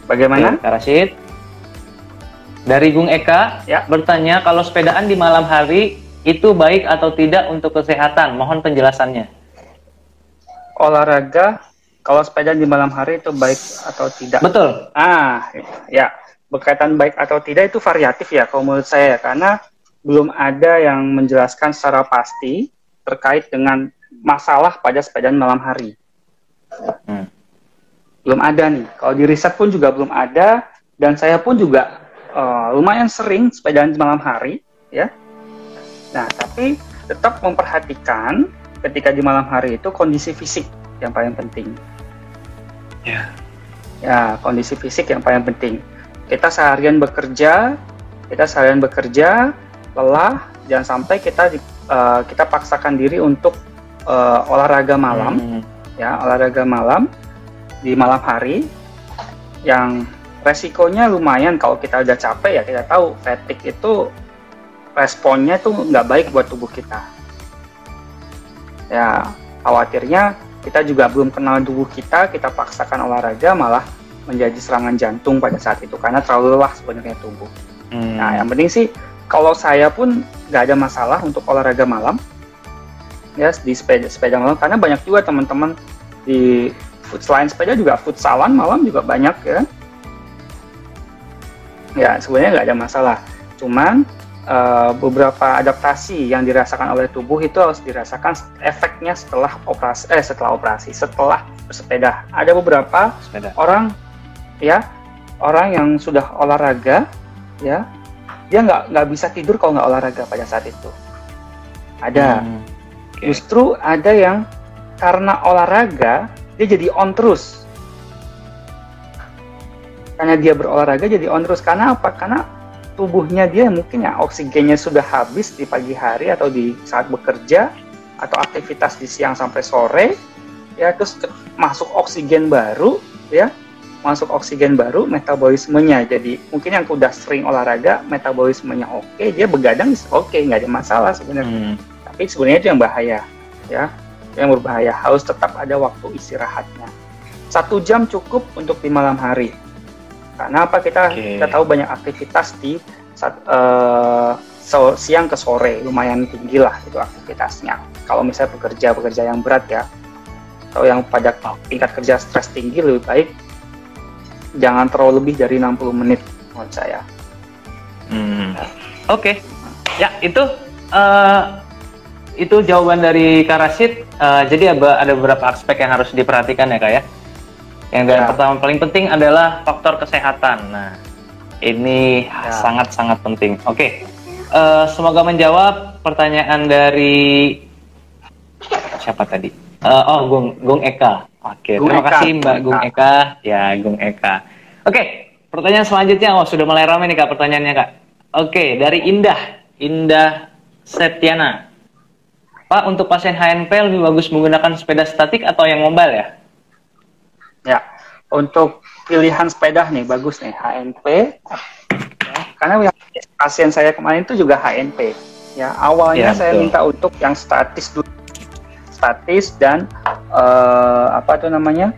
Bagaimana? Oke, Rashid. Dari Gung Eka ya. bertanya kalau sepedaan di malam hari itu baik atau tidak untuk kesehatan. Mohon penjelasannya. Olahraga kalau sepeda di malam hari itu baik atau tidak? Betul. Ah, ya. Berkaitan baik atau tidak itu variatif ya kalau menurut saya karena belum ada yang menjelaskan secara pasti terkait dengan masalah pada sepeda malam hari. Hmm belum ada nih. Kalau di riset pun juga belum ada dan saya pun juga uh, lumayan sering sepedaan di malam hari ya. Nah, tapi tetap memperhatikan ketika di malam hari itu kondisi fisik yang paling penting. Ya. Ya, kondisi fisik yang paling penting. Kita seharian bekerja, kita seharian bekerja, lelah, jangan sampai kita uh, kita paksakan diri untuk uh, olahraga malam, hmm. ya olahraga malam di malam hari yang resikonya lumayan. Kalau kita udah capek ya kita tahu fatigue itu responnya tuh nggak baik buat tubuh kita. Ya khawatirnya kita juga belum kenal tubuh kita kita paksakan olahraga malah menjadi serangan jantung pada saat itu karena terlalu lelah sebenarnya tubuh. Hmm. nah yang penting sih kalau saya pun nggak ada masalah untuk olahraga malam ya di sepeda sepeda malam karena banyak juga teman-teman di selain sepeda juga futsalan malam juga banyak ya ya sebenarnya nggak ada masalah. Cuman uh, beberapa adaptasi yang dirasakan oleh tubuh itu harus dirasakan efeknya setelah operasi eh setelah operasi setelah bersepeda. Ada beberapa sepeda. orang ya orang yang sudah olahraga ya dia nggak nggak bisa tidur kalau nggak olahraga pada saat itu. Ada. Hmm, okay. justru ada yang karena olahraga dia jadi on terus karena dia berolahraga jadi on terus. Karena apa? Karena tubuhnya dia mungkin ya oksigennya sudah habis di pagi hari atau di saat bekerja atau aktivitas di siang sampai sore ya terus masuk oksigen baru ya masuk oksigen baru metabolismenya. Jadi mungkin yang udah sering olahraga metabolismenya oke dia begadang oke nggak ada masalah sebenarnya. Hmm. tapi sebenarnya itu yang bahaya ya yang berbahaya. Harus tetap ada waktu istirahatnya. Satu jam cukup untuk di malam hari karena apa kita okay. kita tahu banyak aktivitas di saat uh, so, siang ke sore lumayan tinggi lah itu aktivitasnya kalau misalnya bekerja bekerja yang berat ya atau yang pada tingkat kerja stres tinggi lebih baik jangan terlalu lebih dari 60 menit menurut saya. Hmm. Oke, okay. ya itu uh, itu jawaban dari Karasit. Uh, jadi ada, ada beberapa aspek yang harus diperhatikan ya kak ya. Yang ya. pertama paling penting adalah faktor kesehatan. Nah, ini ya. sangat-sangat ya. penting. Oke, okay. uh, semoga menjawab pertanyaan dari siapa tadi? Uh, oh, Gung Gung Eka. Oke, okay. terima Eka. kasih Mbak Gung Eka. Ya, Gung Eka. Oke, okay. pertanyaan selanjutnya. Oh, sudah mulai ramai nih kak pertanyaannya kak. Oke, okay. dari Indah, Indah Setiana. Pak, untuk pasien HNP lebih bagus menggunakan sepeda statik atau yang mobile ya? Ya, untuk pilihan sepeda nih bagus nih HNP. Ya, karena pasien saya kemarin itu juga HNP. Ya, awalnya ya, saya minta untuk yang statis dulu, statis dan uh, apa itu namanya?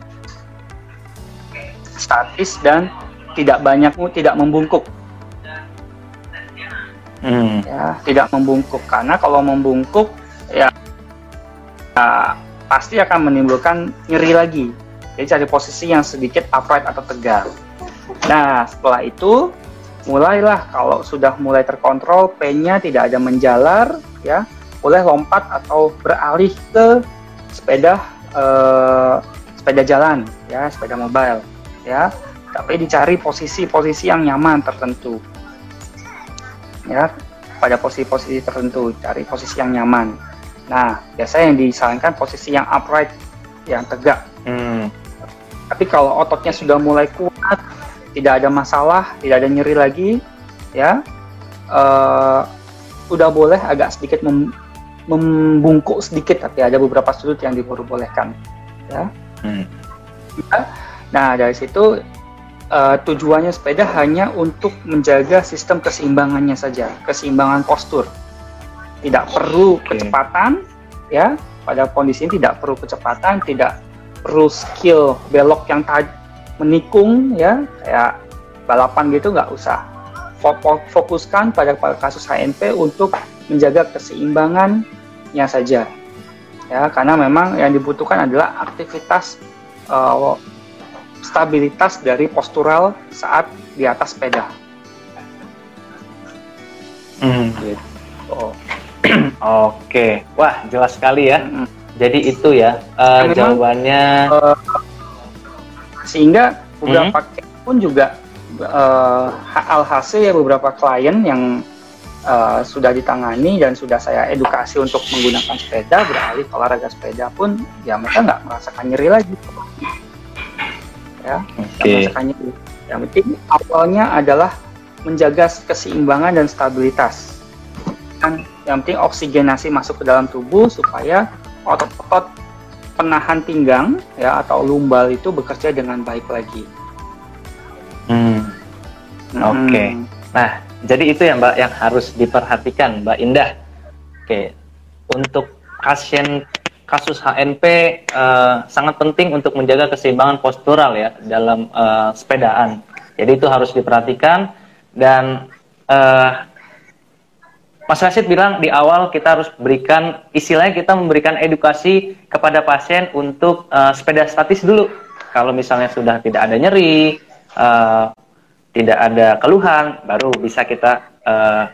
Statis dan tidak banyak tidak membungkuk. Hmm. Ya, tidak membungkuk karena kalau membungkuk ya uh, pasti akan menimbulkan nyeri lagi. Jadi cari posisi yang sedikit upright atau tegak. Nah, setelah itu mulailah kalau sudah mulai terkontrol, pennya tidak ada menjalar, ya, boleh lompat atau beralih ke sepeda uh, sepeda jalan, ya, sepeda mobile, ya. Tapi dicari posisi-posisi yang nyaman tertentu, ya, pada posisi-posisi tertentu, cari posisi yang nyaman. Nah, biasanya yang disarankan posisi yang upright, yang tegak. Hmm. Tapi kalau ototnya sudah mulai kuat, tidak ada masalah, tidak ada nyeri lagi, ya, uh, udah boleh agak sedikit mem membungkuk sedikit, tapi ada beberapa sudut yang diperbolehkan, ya. Hmm. ya. Nah, dari situ uh, tujuannya sepeda hanya untuk menjaga sistem keseimbangannya saja, keseimbangan postur tidak perlu okay. kecepatan ya pada kondisi ini tidak perlu kecepatan tidak perlu skill belok yang menikung ya kayak balapan gitu nggak usah fokuskan pada kasus HNP untuk menjaga keseimbangannya saja ya karena memang yang dibutuhkan adalah aktivitas uh, stabilitas dari postural saat di atas sepeda. Hmm. Gitu. Oh. Oke, wah jelas sekali ya. Hmm. Jadi itu ya uh, jawabannya. Uh, sehingga beberapa hmm. pun juga uh, alhasil ya beberapa klien yang uh, sudah ditangani dan sudah saya edukasi untuk menggunakan sepeda beralih olahraga sepeda pun ya mereka nggak merasakan nyeri lagi. Ya, okay. merasakan nyeri. Yang penting awalnya adalah menjaga keseimbangan dan stabilitas kan yang penting oksigenasi masuk ke dalam tubuh supaya otot-otot penahan pinggang ya atau lumbal itu bekerja dengan baik lagi. Hmm. hmm. Oke. Okay. Nah, jadi itu ya Mbak yang harus diperhatikan Mbak Indah. Oke. Okay. Untuk pasien kasus HNP uh, eh, sangat penting untuk menjaga keseimbangan postural ya dalam uh, sepedaan. Jadi itu harus diperhatikan dan uh, Mas Rashid bilang di awal kita harus berikan istilahnya kita memberikan edukasi kepada pasien untuk uh, sepeda statis dulu. Kalau misalnya sudah tidak ada nyeri, uh, tidak ada keluhan, baru bisa kita uh,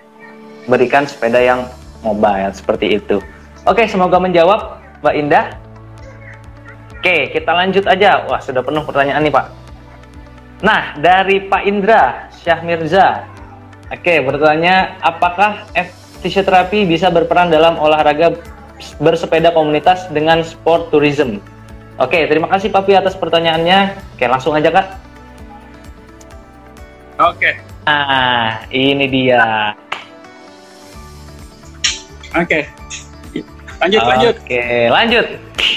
berikan sepeda yang mobile seperti itu. Oke, semoga menjawab Mbak Indah. Oke, kita lanjut aja. Wah, sudah penuh pertanyaan nih Pak. Nah, dari Pak Indra Syah Mirza. Oke, bertanya apakah F fisioterapi bisa berperan dalam olahraga bersepeda komunitas dengan sport tourism. Oke, terima kasih Papi atas pertanyaannya. Oke, langsung aja Kak. Oke. Ah, ini dia. Oke. Lanjut, oke, lanjut. Oke, lanjut.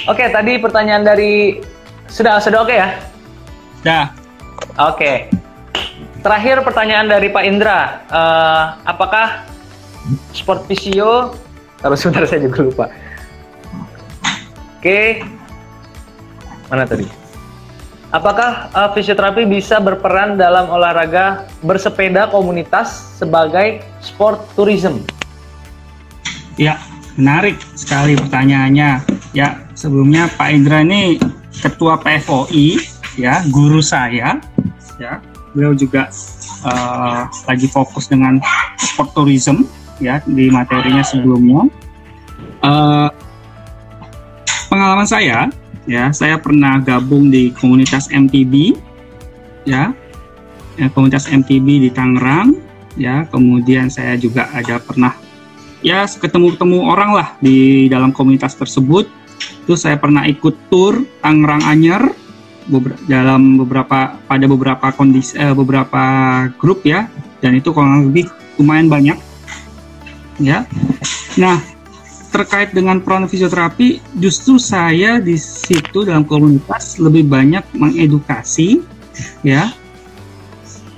Oke, tadi pertanyaan dari sudah sudah oke ya? Sudah. Oke. Terakhir pertanyaan dari Pak Indra, uh, apakah sport visio. Kalau sebentar saya juga lupa. Oke. Mana tadi? Apakah uh, fisioterapi bisa berperan dalam olahraga bersepeda komunitas sebagai sport tourism? Ya menarik sekali pertanyaannya. Ya, sebelumnya Pak Indra ini ketua PFOI, ya, guru saya, ya. Beliau juga uh, lagi fokus dengan sport tourism, ya, di materinya sebelumnya. Uh, pengalaman saya, ya, saya pernah gabung di komunitas MTB, ya, ya komunitas MTB di Tangerang, ya, kemudian saya juga ada pernah ya ketemu-ketemu orang lah di dalam komunitas tersebut. Terus saya pernah ikut tour Tangerang Anyer dalam beberapa pada beberapa kondisi eh, beberapa grup ya dan itu kurang lebih lumayan banyak ya. Nah terkait dengan peran fisioterapi justru saya di situ dalam komunitas lebih banyak mengedukasi ya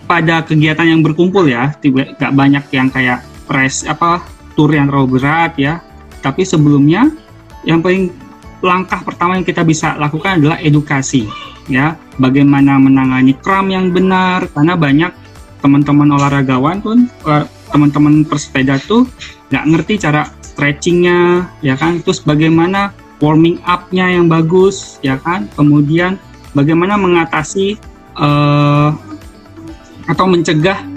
pada kegiatan yang berkumpul ya tidak banyak yang kayak press apa tour yang terlalu berat ya. Tapi sebelumnya yang paling langkah pertama yang kita bisa lakukan adalah edukasi ya. Bagaimana menangani kram yang benar karena banyak teman-teman olahragawan pun eh, teman-teman persepeda tuh nggak ngerti cara stretchingnya ya kan. Terus bagaimana warming up-nya yang bagus ya kan. Kemudian bagaimana mengatasi uh, atau mencegah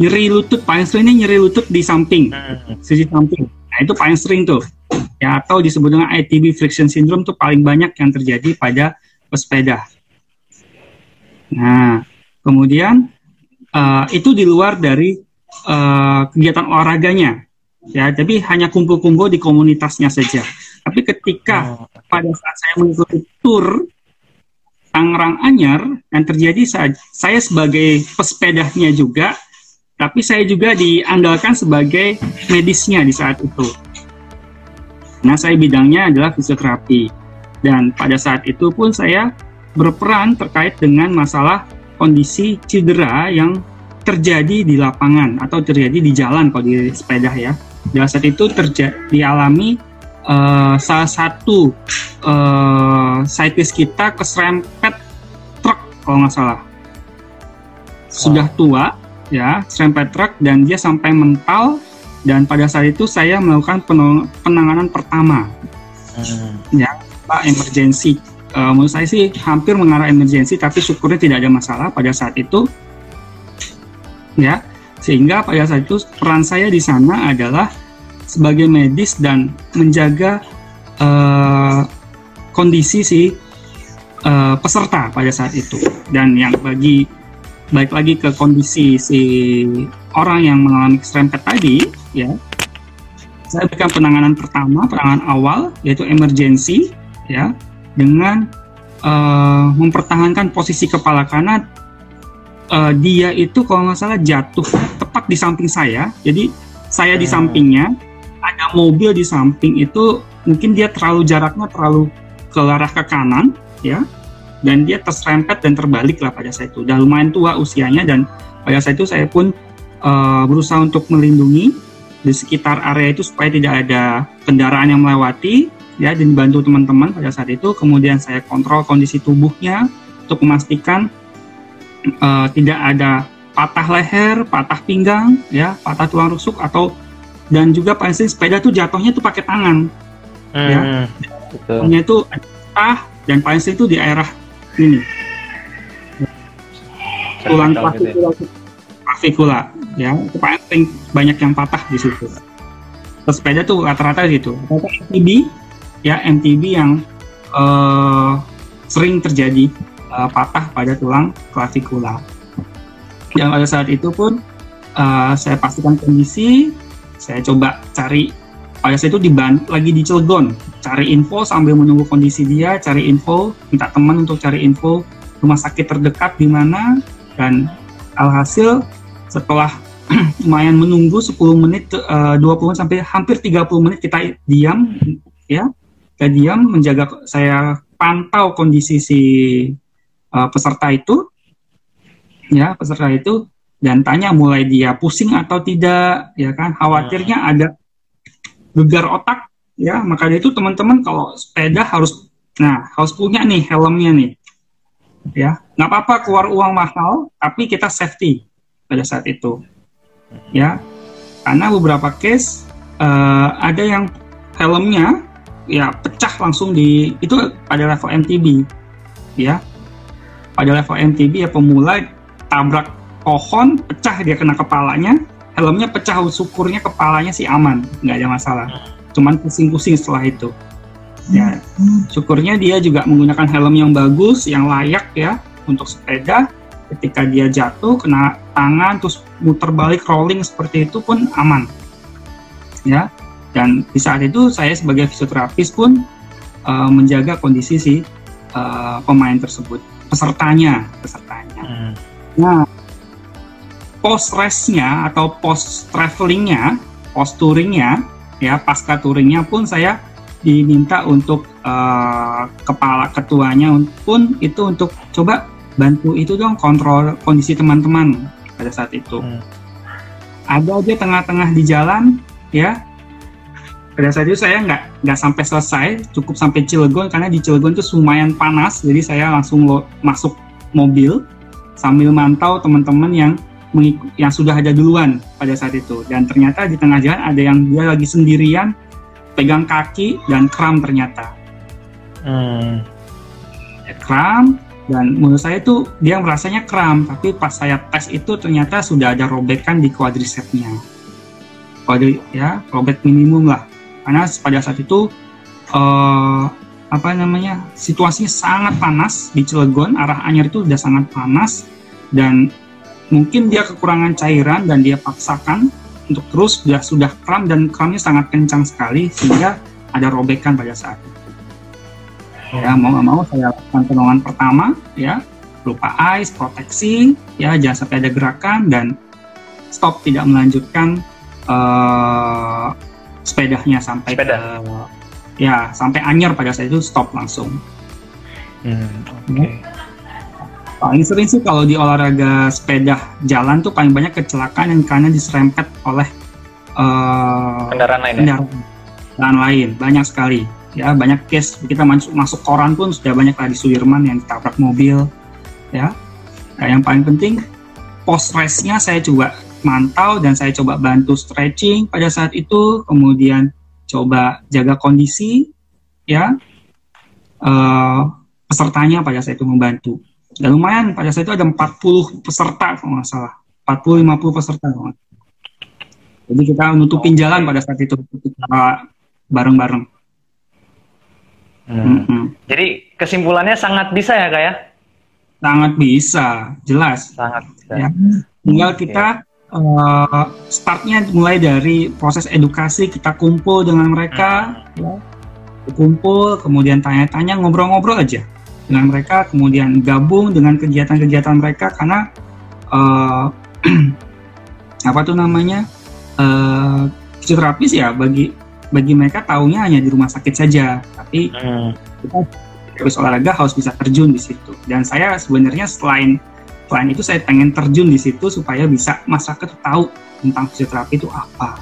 nyeri lutut paling sering ini nyeri lutut di samping hmm. sisi samping nah itu paling sering tuh ya atau disebut dengan ITB friction syndrome tuh paling banyak yang terjadi pada pesepeda nah kemudian uh, itu di luar dari uh, kegiatan olahraganya ya tapi hanya kumpul-kumpul di komunitasnya saja tapi ketika oh. pada saat saya mengikuti tour Tangerang Anyar yang terjadi saat saya sebagai pesepedanya juga tapi saya juga diandalkan sebagai medisnya di saat itu. Nah, saya bidangnya adalah fisioterapi. Dan pada saat itu pun saya berperan terkait dengan masalah kondisi cedera yang terjadi di lapangan atau terjadi di jalan kalau di sepeda ya. Pada saat itu terjadi dialami uh, salah satu uh, cyclist kita keserempet truk kalau nggak salah. Sudah tua, ya serempet truk dan dia sampai mental dan pada saat itu saya melakukan penanganan pertama hmm. ya pak emergency uh, menurut saya sih hampir mengarah emergency tapi syukurnya tidak ada masalah pada saat itu ya sehingga pada saat itu peran saya di sana adalah sebagai medis dan menjaga uh, kondisi si uh, peserta pada saat itu. Dan yang bagi baik lagi ke kondisi si orang yang mengalami serempet tadi ya. Saya berikan penanganan pertama penanganan awal yaitu emergency ya dengan uh, mempertahankan posisi kepala kanan uh, dia itu kalau nggak salah jatuh tepat di samping saya jadi saya di hmm. sampingnya ada mobil di samping itu mungkin dia terlalu jaraknya terlalu ke arah ke kanan ya dan dia terserempet dan terbalik lah pada saat itu. Udah lumayan tua usianya dan pada saat itu saya pun uh, berusaha untuk melindungi di sekitar area itu supaya tidak ada kendaraan yang melewati ya dan bantu teman-teman pada saat itu. Kemudian saya kontrol kondisi tubuhnya untuk memastikan uh, tidak ada patah leher, patah pinggang, ya, patah tulang rusuk atau dan juga paling sepeda tuh jatuhnya tuh pakai tangan, ya. hmm, ya, betul. itu patah dan paling itu di daerah ini. Tulang klavikula, klavikula ya. Itu paling banyak yang patah di situ. Sepeda tuh rata-rata gitu MTB ya MTB yang uh, sering terjadi uh, patah pada tulang klavikula yang pada saat itu pun uh, saya pastikan kondisi saya coba cari. Pada saat itu di Ban lagi di Cilegon. Cari info sambil menunggu kondisi dia cari info minta teman untuk cari info rumah sakit terdekat di mana dan alhasil setelah lumayan menunggu 10 menit uh, 20 sampai hampir 30 menit kita diam ya kita diam menjaga saya pantau kondisi si uh, peserta itu ya peserta itu dan tanya mulai dia pusing atau tidak ya kan? Khawatirnya hmm. ada gegar otak ya. Makanya itu teman-teman kalau sepeda harus nah harus punya nih helmnya nih ya. Nggak apa-apa keluar uang mahal tapi kita safety pada saat itu ya. Karena beberapa case uh, ada yang helmnya ya pecah langsung di itu pada level MTB ya pada level MTB ya pemula tabrak pohon pecah dia kena kepalanya helmnya pecah syukurnya kepalanya sih aman nggak ada masalah. Cuman pusing-pusing setelah itu. Ya syukurnya dia juga menggunakan helm yang bagus yang layak ya untuk sepeda. Ketika dia jatuh kena tangan terus muter balik rolling seperti itu pun aman. Ya dan di saat itu saya sebagai fisioterapis pun uh, menjaga kondisi si uh, pemain tersebut pesertanya pesertanya hmm. nah post race-nya atau post travelingnya post touringnya ya pasca touringnya pun saya diminta untuk uh, kepala ketuanya pun itu untuk coba bantu itu dong kontrol kondisi teman-teman pada saat itu. Hmm. Ada aja tengah-tengah di jalan ya. Pada saat itu saya nggak nggak sampai selesai, cukup sampai Cilegon karena di Cilegon itu lumayan panas, jadi saya langsung lo, masuk mobil sambil mantau teman-teman yang yang sudah ada duluan pada saat itu. Dan ternyata di tengah jalan ada yang dia lagi sendirian pegang kaki dan kram ternyata. Hmm. Ya, kram dan menurut saya itu dia merasanya kram tapi pas saya tes itu ternyata sudah ada robekan di quadricepsnya. Quadri ya robek minimum lah karena pada saat itu uh, apa namanya situasinya sangat panas di Cilegon arah Anyar itu sudah sangat panas dan mungkin dia kekurangan cairan dan dia paksakan untuk terus sudah sudah kram dan kramnya sangat kencang sekali sehingga ada robekan pada saat itu. Ya mau nggak mau saya lakukan penolongan pertama ya berupa ice proteksi ya jangan sampai ada gerakan dan stop tidak melanjutkan uh, sepedanya sampai Sepeda. ke ya sampai anyar pada saat itu stop langsung. Hmm, okay. Paling sering sih kalau di olahraga sepeda jalan tuh paling banyak kecelakaan yang karena diserempet oleh uh, kendaraan lain. Ya? Kendaraan ya? lain banyak sekali. Ya banyak case kita masuk masuk koran pun sudah banyak lah di Sudirman yang ditabrak mobil. Ya. Nah, yang paling penting post race-nya saya coba mantau dan saya coba bantu stretching pada saat itu, kemudian coba jaga kondisi, ya. Uh, pesertanya pada saat itu membantu dan lumayan pada saat itu ada 40 peserta kalau nggak salah 40-50 peserta kalau jadi kita nutupin jalan pada saat itu kita bareng-bareng hmm. -hmm. jadi kesimpulannya sangat bisa ya kak ya sangat bisa jelas sangat bisa. ya tinggal okay. kita uh, startnya mulai dari proses edukasi kita kumpul dengan mereka hmm. ya kumpul kemudian tanya-tanya ngobrol-ngobrol aja dengan mereka, kemudian gabung dengan kegiatan-kegiatan mereka karena uh, apa tuh namanya uh, fisioterapis ya bagi bagi mereka taunya hanya di rumah sakit saja, tapi hmm. kita terus olahraga harus bisa terjun di situ. Dan saya sebenarnya selain selain itu saya pengen terjun di situ supaya bisa masyarakat tahu tentang fisioterapi itu apa.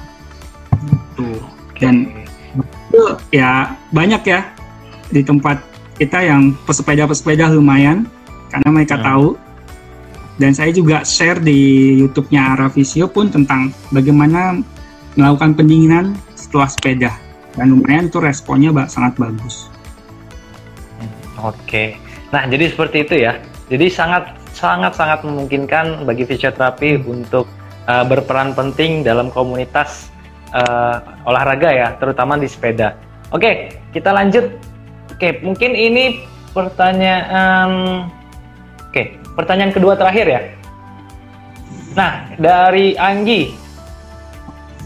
Gitu. Dan itu ya banyak ya di tempat kita yang pesepeda-pesepeda lumayan karena mereka hmm. tahu dan saya juga share di YouTube-nya Aravisio pun tentang bagaimana melakukan pendinginan setelah sepeda dan lumayan itu responnya sangat bagus. Oke, nah jadi seperti itu ya. Jadi sangat sangat sangat memungkinkan bagi fisioterapi untuk uh, berperan penting dalam komunitas uh, olahraga ya, terutama di sepeda. Oke, kita lanjut Oke, mungkin ini pertanyaan Oke, pertanyaan kedua terakhir ya. Nah, dari Anggi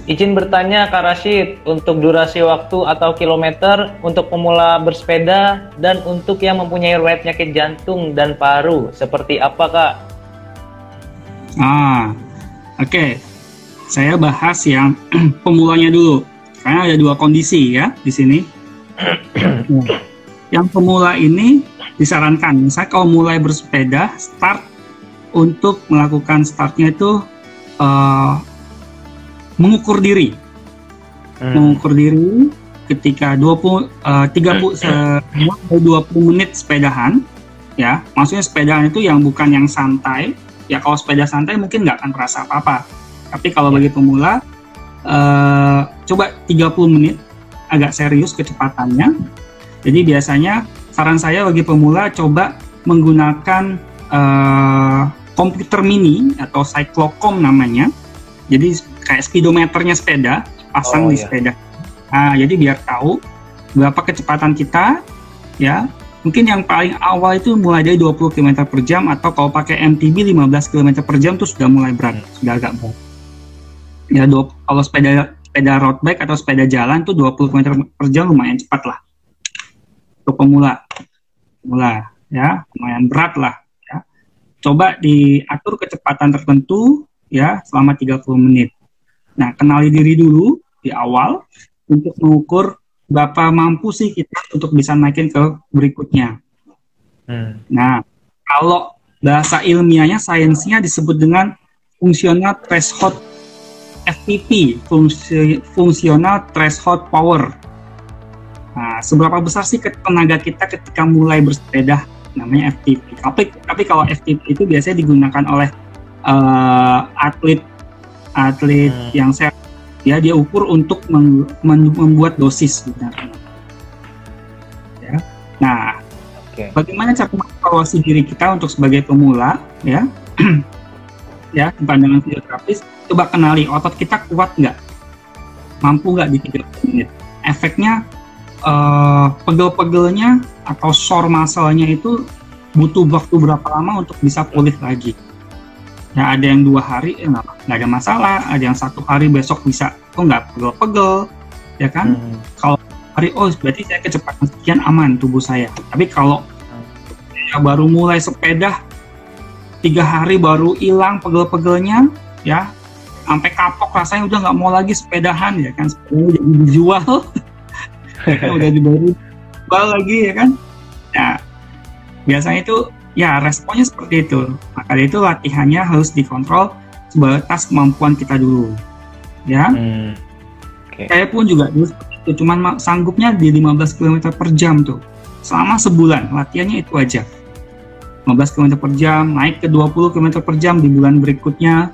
Izin bertanya Kak Rashid untuk durasi waktu atau kilometer untuk pemula bersepeda dan untuk yang mempunyai riwayat penyakit jantung dan paru seperti apa Kak? Ah, oke. Okay. Saya bahas yang pemulanya dulu. Karena ada dua kondisi ya di sini. yang pemula ini disarankan, saya kalau mulai bersepeda, start untuk melakukan startnya itu uh, mengukur diri, hmm. mengukur diri ketika 20 uh, 30 sampai 20 menit sepedahan, ya, maksudnya sepedahan itu yang bukan yang santai, ya kalau sepeda santai mungkin nggak akan terasa apa-apa, tapi kalau bagi pemula uh, coba 30 menit agak serius kecepatannya. Jadi biasanya saran saya bagi pemula coba menggunakan uh, komputer mini atau cyclocom namanya. Jadi kayak speedometernya sepeda pasang oh, di iya. sepeda. Nah, jadi biar tahu berapa kecepatan kita ya mungkin yang paling awal itu mulai dari 20 km per jam atau kalau pakai MTB 15 km per jam itu sudah mulai berat, hmm. sudah agak berat. Ya, dua, kalau sepeda sepeda road bike atau sepeda jalan tuh 20 km per jam lumayan cepat lah. Untuk pemula. Pemula, ya, lumayan berat lah. Ya. Coba diatur kecepatan tertentu ya selama 30 menit. Nah, kenali diri dulu di awal untuk mengukur berapa mampu sih kita untuk bisa naikin ke berikutnya. Hmm. Nah, kalau bahasa ilmiahnya, sainsnya disebut dengan fungsional threshold FTP, fungsi, fungsional threshold power. Nah, seberapa besar sih tenaga kita ketika mulai bersepeda namanya FTP. Tapi, tapi kalau FTP itu biasanya digunakan oleh uh, atlet atlet hmm. yang sehat ya dia ukur untuk mem membuat dosis. Ya. Nah, okay. bagaimana cara mengevaluasi diri kita untuk sebagai pemula ya? ya, pandangan fisioterapis, coba kenali otot kita kuat nggak? Mampu nggak di 30 menit? Efeknya uh, pegel-pegelnya atau sore muscle-nya itu butuh waktu berapa lama untuk bisa pulih lagi? ya ada yang dua hari ya nggak ada masalah ada yang satu hari besok bisa. Kok nggak pegel-pegel ya kan? Hmm. kalau hari oh berarti saya kecepatan sekian aman tubuh saya. Tapi kalau saya baru mulai sepeda tiga hari baru hilang pegel-pegelnya ya sampai kapok rasanya udah nggak mau lagi sepedahan ya kan? Sepedanya udah dijual. Udah dijual lagi ya kan? Ya biasanya itu ya responnya seperti itu. Maka itu latihannya harus dikontrol sebatas kemampuan kita dulu. Ya? Hmm. okay. saya pun juga dulu itu cuman sanggupnya di 15 km per jam tuh. Selama sebulan latihannya itu aja. 15 km per jam naik ke 20 km per jam di bulan berikutnya.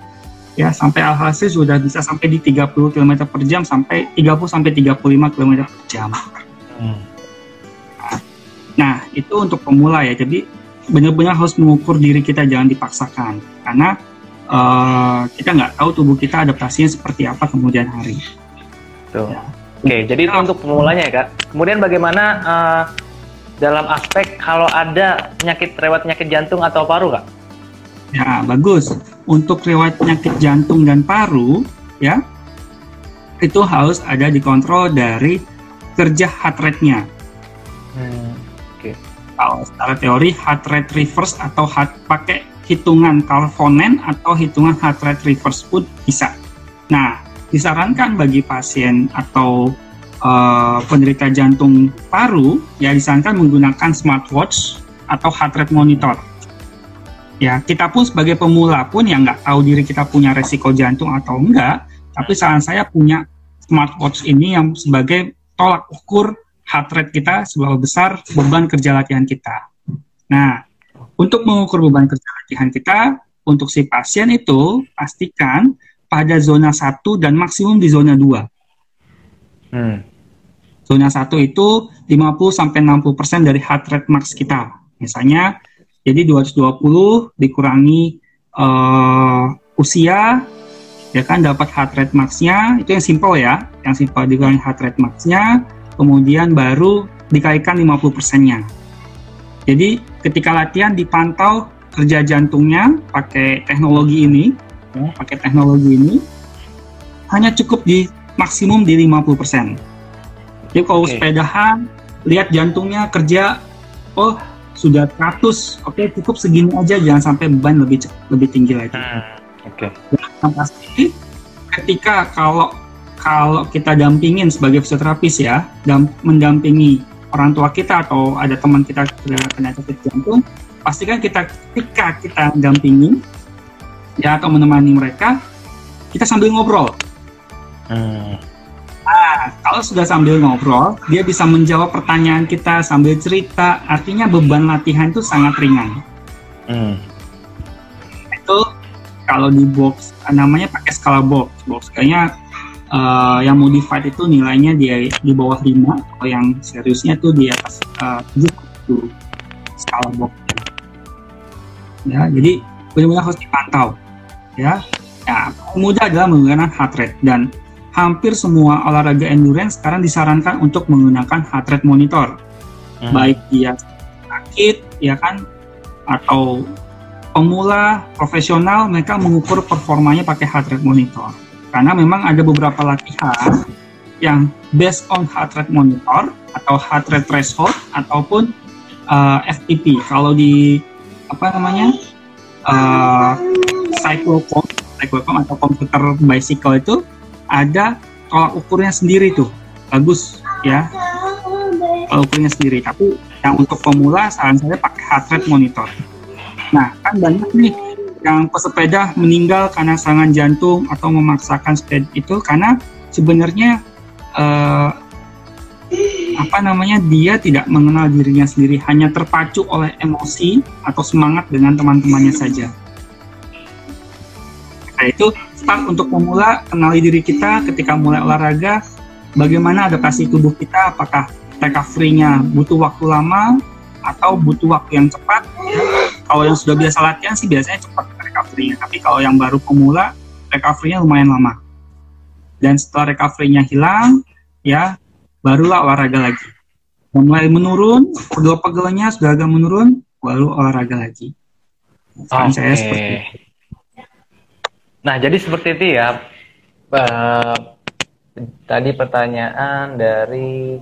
Ya sampai alhasil sudah bisa sampai di 30 km per jam sampai 30 sampai 35 km per jam. Hmm. nah itu untuk pemula ya. Jadi benar-benar harus mengukur diri kita jangan dipaksakan. Karena uh, kita nggak tahu tubuh kita adaptasinya seperti apa kemudian hari. Tuh. Ya. Oke, jadi itu untuk pemulanya ya kak. Kemudian bagaimana uh, dalam aspek kalau ada penyakit rewat penyakit jantung atau paru kak? Ya bagus. Untuk riwayat penyakit jantung dan paru ya itu harus ada dikontrol dari kerja heart rate-nya. Hmm kalau secara teori heart rate reverse atau heart pakai hitungan kalfonen atau hitungan heart rate reverse pun bisa. Nah, disarankan bagi pasien atau uh, penderita jantung paru ya disarankan menggunakan smartwatch atau heart rate monitor. Ya, kita pun sebagai pemula pun yang nggak tahu diri kita punya resiko jantung atau enggak, tapi saran saya punya smartwatch ini yang sebagai tolak ukur heart rate kita seberapa besar beban kerja latihan kita. Nah, untuk mengukur beban kerja latihan kita, untuk si pasien itu pastikan pada zona 1 dan maksimum di zona 2. Hmm. Zona 1 itu 50 sampai 60% dari heart rate max kita. Misalnya jadi 220 dikurangi uh, usia ya kan dapat heart rate max-nya itu yang simple ya, yang simple dikurangi heart rate max-nya kemudian baru dikalikan 50 persennya. Jadi ketika latihan dipantau kerja jantungnya pakai teknologi ini, ya, pakai teknologi ini hanya cukup di maksimum di 50 persen. Jadi kalau okay. sepedahan lihat jantungnya kerja, oh sudah 100, oke okay, cukup segini aja, jangan sampai beban lebih lebih tinggi lagi. Hmm, oke. Okay. Dan pasti ketika kalau kalau kita dampingin sebagai fisioterapis ya, dan mendampingi orang tua kita atau ada teman kita kena sakit jantung, pastikan kita ketika kita dampingin ya atau menemani mereka, kita sambil ngobrol. Hmm. Nah, kalau sudah sambil ngobrol, dia bisa menjawab pertanyaan kita sambil cerita. Artinya beban latihan itu sangat ringan. Hmm. Itu kalau di box namanya pakai skala box. Box kayaknya uh, yang modified itu nilainya dia di bawah 5 kalau yang seriusnya tuh di atas uh, 7 itu skala box ya jadi benar-benar harus dipantau. Ya ya mudah adalah menggunakan heart rate. Dan hampir semua olahraga endurance sekarang disarankan untuk menggunakan heart rate monitor. Hmm. baik dia sakit ya kan atau pemula profesional mereka mengukur performanya pakai heart rate monitor karena memang ada beberapa latihan yang based on heart rate monitor atau heart rate threshold ataupun uh, FTP. Kalau di apa namanya uh, cyclocom, cyclocom atau komputer bicycle itu ada tolak ukurnya sendiri tuh, bagus ya. Tolak ukurnya sendiri. Tapi yang untuk pemula saran saya pakai heart rate monitor. Nah kan banyak nih yang pesepeda meninggal karena serangan jantung atau memaksakan sepeda itu karena sebenarnya uh, apa namanya dia tidak mengenal dirinya sendiri hanya terpacu oleh emosi atau semangat dengan teman-temannya saja. Nah itu start untuk memula kenali diri kita ketika mulai olahraga bagaimana adaptasi tubuh kita apakah recovery-nya butuh waktu lama atau butuh waktu yang cepat. Kalau yang sudah biasa latihan sih biasanya cepat recovery-nya, tapi kalau yang baru pemula recovery-nya lumayan lama. Dan setelah recovery-nya hilang, ya barulah olahraga lagi. Mulai menurun, pegel-pegelnya sudah agak menurun, baru olahraga lagi. Oke. Okay. seperti Nah, jadi seperti itu ya. Uh, tadi pertanyaan dari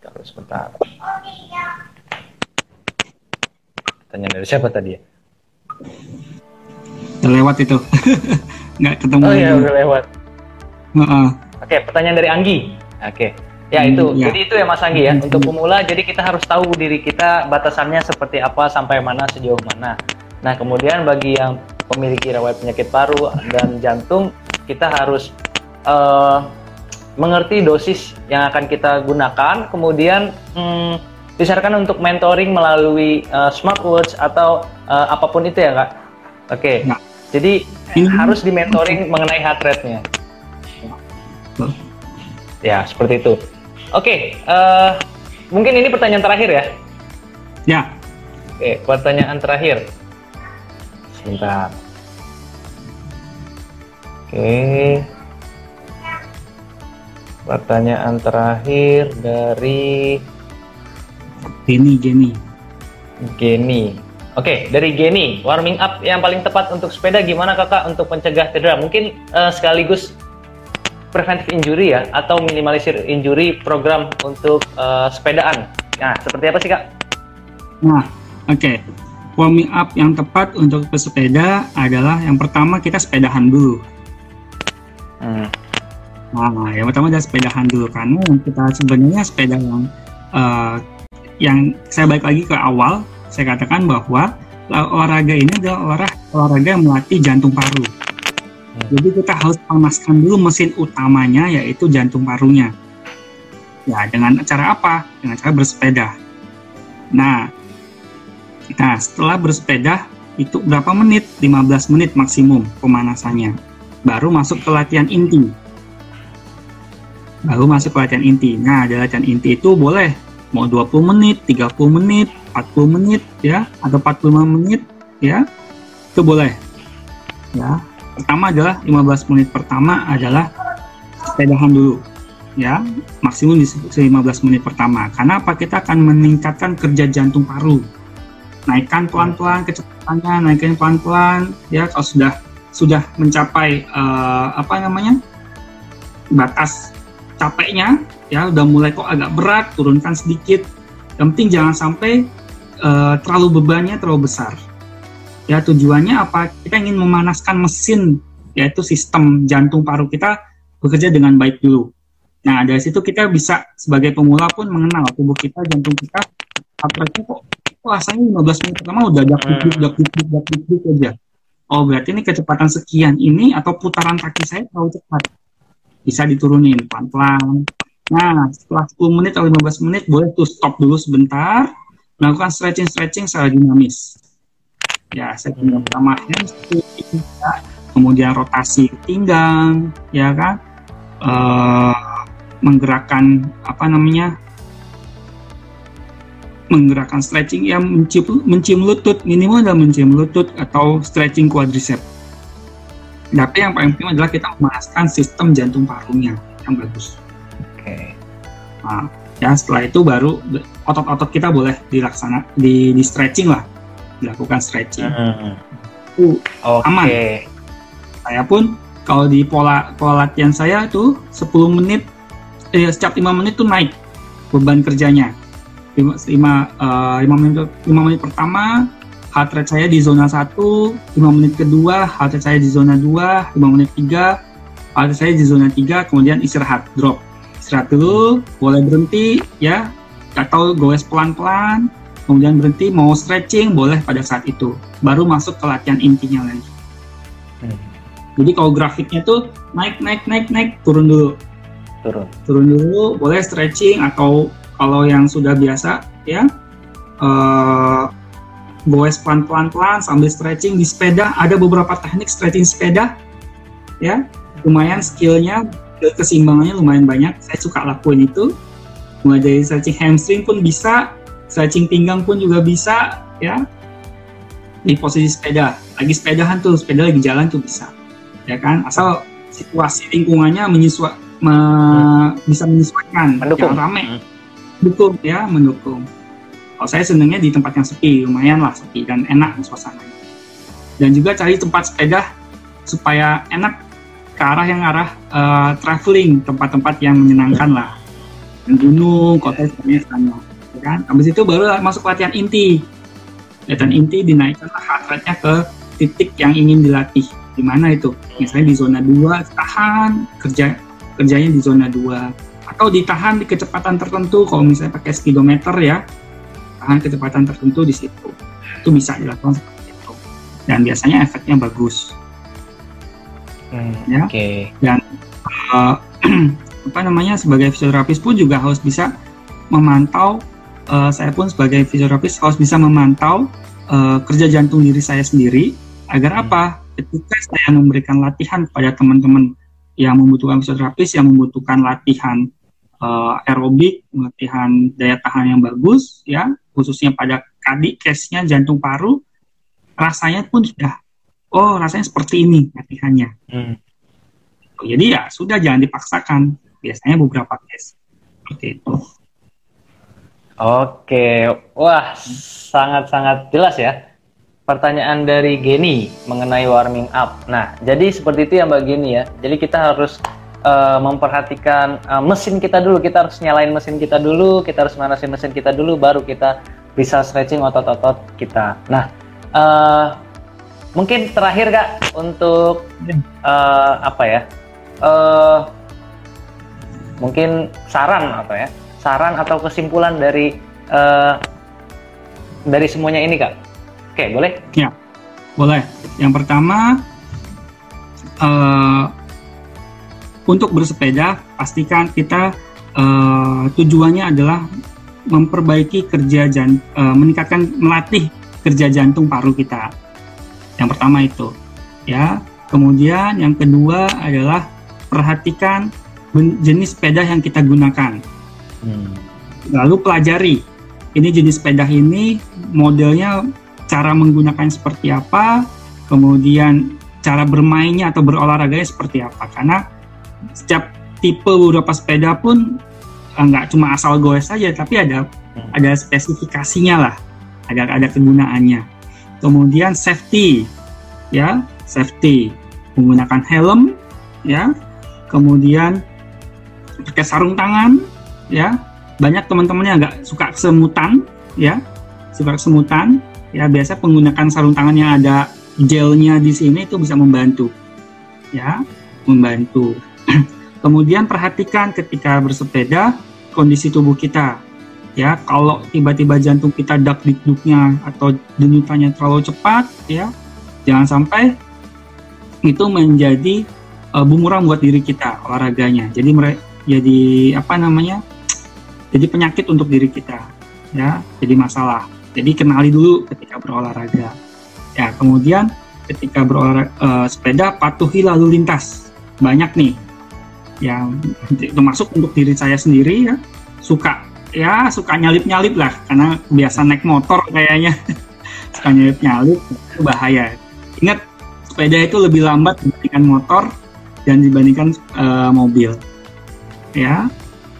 kalau sebentar. Tanya dari siapa tadi ya? Udah lewat itu. Nggak ketemu. Oh iya, udah lewat. Uh -uh. Oke, pertanyaan dari Anggi. Oke. Ya hmm, itu. Ya. Jadi itu ya Mas Anggi ya. Untuk pemula jadi kita harus tahu diri kita batasannya seperti apa sampai mana sejauh mana. Nah, kemudian bagi yang memiliki riwayat penyakit paru dan jantung, kita harus uh, mengerti dosis yang akan kita gunakan. Kemudian hmm, disarankan untuk mentoring melalui uh, smartwatch atau uh, apa pun itu ya kak. Oke. Okay. Nah. Jadi ini harus di mentoring mengenai heart rate-nya. Ya seperti itu. Oke. Okay, uh, eh, mungkin ini pertanyaan terakhir ya. Ya. Oke, okay, pertanyaan terakhir. Sebentar. Oke. Okay. Pertanyaan terakhir dari Geni, Geni. Geni. Oke, okay, dari Geni, warming up yang paling tepat untuk sepeda gimana kakak untuk mencegah cedera? Mungkin uh, sekaligus preventive injury ya, atau minimalisir injury program untuk uh, sepedaan. Nah, seperti apa sih kak? Nah, oke. Okay. Warming up yang tepat untuk pesepeda adalah yang pertama kita sepedahan dulu. Hmm. Nah, yang pertama adalah sepedahan dulu karena kita sebenarnya sepeda yang uh, yang saya balik lagi ke awal, saya katakan bahwa olahraga ini adalah olahraga, olahraga yang melatih jantung paru. Hmm. Jadi kita harus panaskan dulu mesin utamanya yaitu jantung parunya. Ya, dengan cara apa? Dengan cara bersepeda. Nah, nah setelah bersepeda itu berapa menit? 15 menit maksimum pemanasannya. Baru masuk ke latihan inti. Baru masuk ke latihan inti. Nah, di latihan inti itu boleh mau 20 menit, 30 menit, 40 menit ya atau 45 menit ya itu boleh. Ya pertama adalah 15 menit pertama adalah sepedahan dulu ya maksimum di 15 menit pertama. Karena apa? Kita akan meningkatkan kerja jantung paru. Naikkan pelan-pelan kecepatannya naikkan pelan-pelan ya kalau sudah sudah mencapai uh, apa namanya? Batas capeknya ya udah mulai kok agak berat turunkan sedikit. Yang penting jangan sampai uh, terlalu bebannya terlalu besar. Ya tujuannya apa? Kita ingin memanaskan mesin yaitu sistem jantung paru kita bekerja dengan baik dulu. Nah dari situ kita bisa sebagai pemula pun mengenal tubuh kita jantung kita apa kok rasanya 15 menit pertama udah dak dik dak dik dak dik aja oh berarti ini kecepatan sekian ini atau putaran kaki saya terlalu cepat? Bisa diturunin pelan-pelan. Nah, setelah 10 menit atau 15 menit boleh tuh stop dulu sebentar, melakukan stretching-stretching secara dinamis. Ya, saya punya pertama hamstring, ya, kemudian rotasi pinggang, ya kan, uh, menggerakkan apa namanya, menggerakkan stretching yang mencium, mencium lutut minimal adalah mencium lutut atau stretching quadricep. Tapi yang paling penting adalah kita memanaskan sistem jantung parunya yang bagus. Nah, ya setelah itu baru otot-otot kita boleh dilaksana di, di stretching lah, dilakukan stretching. Hmm. Uh, okay. aman. Saya pun kalau di pola pola latihan saya tuh 10 menit eh, setiap 5 menit tuh naik beban kerjanya 5, 5, uh, 5 menit 5 menit pertama heart rate saya di zona 1 5 menit kedua heart rate saya di zona 2 5 menit 3 heart rate saya di zona 3 kemudian istirahat drop istirahat dulu boleh berhenti ya. Atau goes pelan-pelan kemudian berhenti mau stretching boleh pada saat itu. Baru masuk ke latihan intinya lagi. Hmm. jadi kalau grafiknya tuh naik naik naik naik turun dulu. Turun. Turun dulu boleh stretching atau kalau yang sudah biasa ya uh, goes pelan-pelan pelan sambil stretching di sepeda. Ada beberapa teknik stretching sepeda ya. Lumayan skillnya keseimbangannya lumayan banyak. Saya suka lakuin itu. Mulai dari stretching hamstring pun bisa. Stretching pinggang pun juga bisa ya. Di posisi sepeda. Lagi sepedahan tuh sepeda lagi jalan tuh bisa ya kan? Asal situasi lingkungannya menyesuaikan me, hmm. bisa menyesuaikan. Mendukung. jangan rame. Hmm. Mendukung ya mendukung. Kalau saya senangnya di tempat yang sepi. Lumayan lah sepi dan enak suasananya. Dan juga cari tempat sepeda supaya enak ke arah yang arah uh, traveling tempat-tempat yang menyenangkan lah. Dan gunung kota sebenarnya sana ya kan? Habis itu baru masuk latihan inti. Latihan inti dinaikkan heart rate-nya ke titik yang ingin dilatih. Di mana itu? Misalnya di zona 2 tahan kerja kerjanya di zona 2 atau ditahan di kecepatan tertentu kalau misalnya pakai speedometer ya. Tahan kecepatan tertentu di situ. Itu bisa dilakukan seperti itu. Dan biasanya efeknya bagus hmm, ya okay. dan uh, apa namanya sebagai fisioterapis pun juga harus bisa memantau uh, saya pun sebagai fisioterapis harus bisa memantau uh, kerja jantung diri saya sendiri agar hmm. apa ketika saya memberikan latihan kepada teman-teman yang membutuhkan fisioterapis yang membutuhkan latihan uh, aerobik, latihan daya tahan yang bagus, ya, khususnya pada kadi, case-nya jantung paru, rasanya pun sudah, oh rasanya seperti ini latihannya. Hmm. Jadi ya sudah jangan dipaksakan. Biasanya beberapa case seperti itu. Oke, wah sangat-sangat jelas ya. Pertanyaan dari Geni mengenai warming up. Nah, jadi seperti itu ya Mbak Geni ya. Jadi kita harus uh, memperhatikan uh, mesin kita dulu. Kita harus nyalain mesin kita dulu, kita harus manasin mesin kita dulu, baru kita bisa stretching otot-otot kita. Nah, uh, mungkin terakhir kak untuk uh, apa ya? Uh, mungkin saran apa ya? Saran atau kesimpulan dari uh, dari semuanya ini kak? Oke, boleh? Ya, boleh. Yang pertama. Uh, untuk bersepeda pastikan kita uh, tujuannya adalah memperbaiki kerja jan, uh, meningkatkan melatih kerja jantung paru kita. Yang pertama itu, ya. Kemudian yang kedua adalah perhatikan jenis sepeda yang kita gunakan. Hmm. Lalu pelajari ini jenis sepeda ini modelnya cara menggunakan seperti apa, kemudian cara bermainnya atau berolahraganya seperti apa. Karena setiap tipe beberapa sepeda pun eh, nggak cuma asal goes saja tapi ada hmm. ada spesifikasinya lah ada ada kegunaannya kemudian safety ya safety. Menggunakan helm ya. Kemudian pakai sarung tangan ya. Banyak teman-teman yang nggak suka kesemutan ya. Suka kesemutan ya. Biasa menggunakan sarung tangan yang ada gelnya di sini itu bisa membantu ya. Membantu. Kemudian perhatikan ketika bersepeda kondisi tubuh kita. Ya, kalau tiba-tiba jantung kita dak dikduknya atau denyutannya terlalu cepat, ya, jangan sampai itu menjadi uh, bumerang buat diri kita olahraganya. Jadi mereka jadi apa namanya? Jadi penyakit untuk diri kita, ya, jadi masalah. Jadi kenali dulu ketika berolahraga. Ya, kemudian ketika berolahraga uh, sepeda patuhi lalu lintas. Banyak nih yang termasuk untuk diri saya sendiri ya suka ya suka nyalip nyalip lah karena biasa naik motor kayaknya. Suka nyalip nyalip itu bahaya. Ingat sepeda itu lebih lambat dibandingkan motor dan dibandingkan uh, mobil. Ya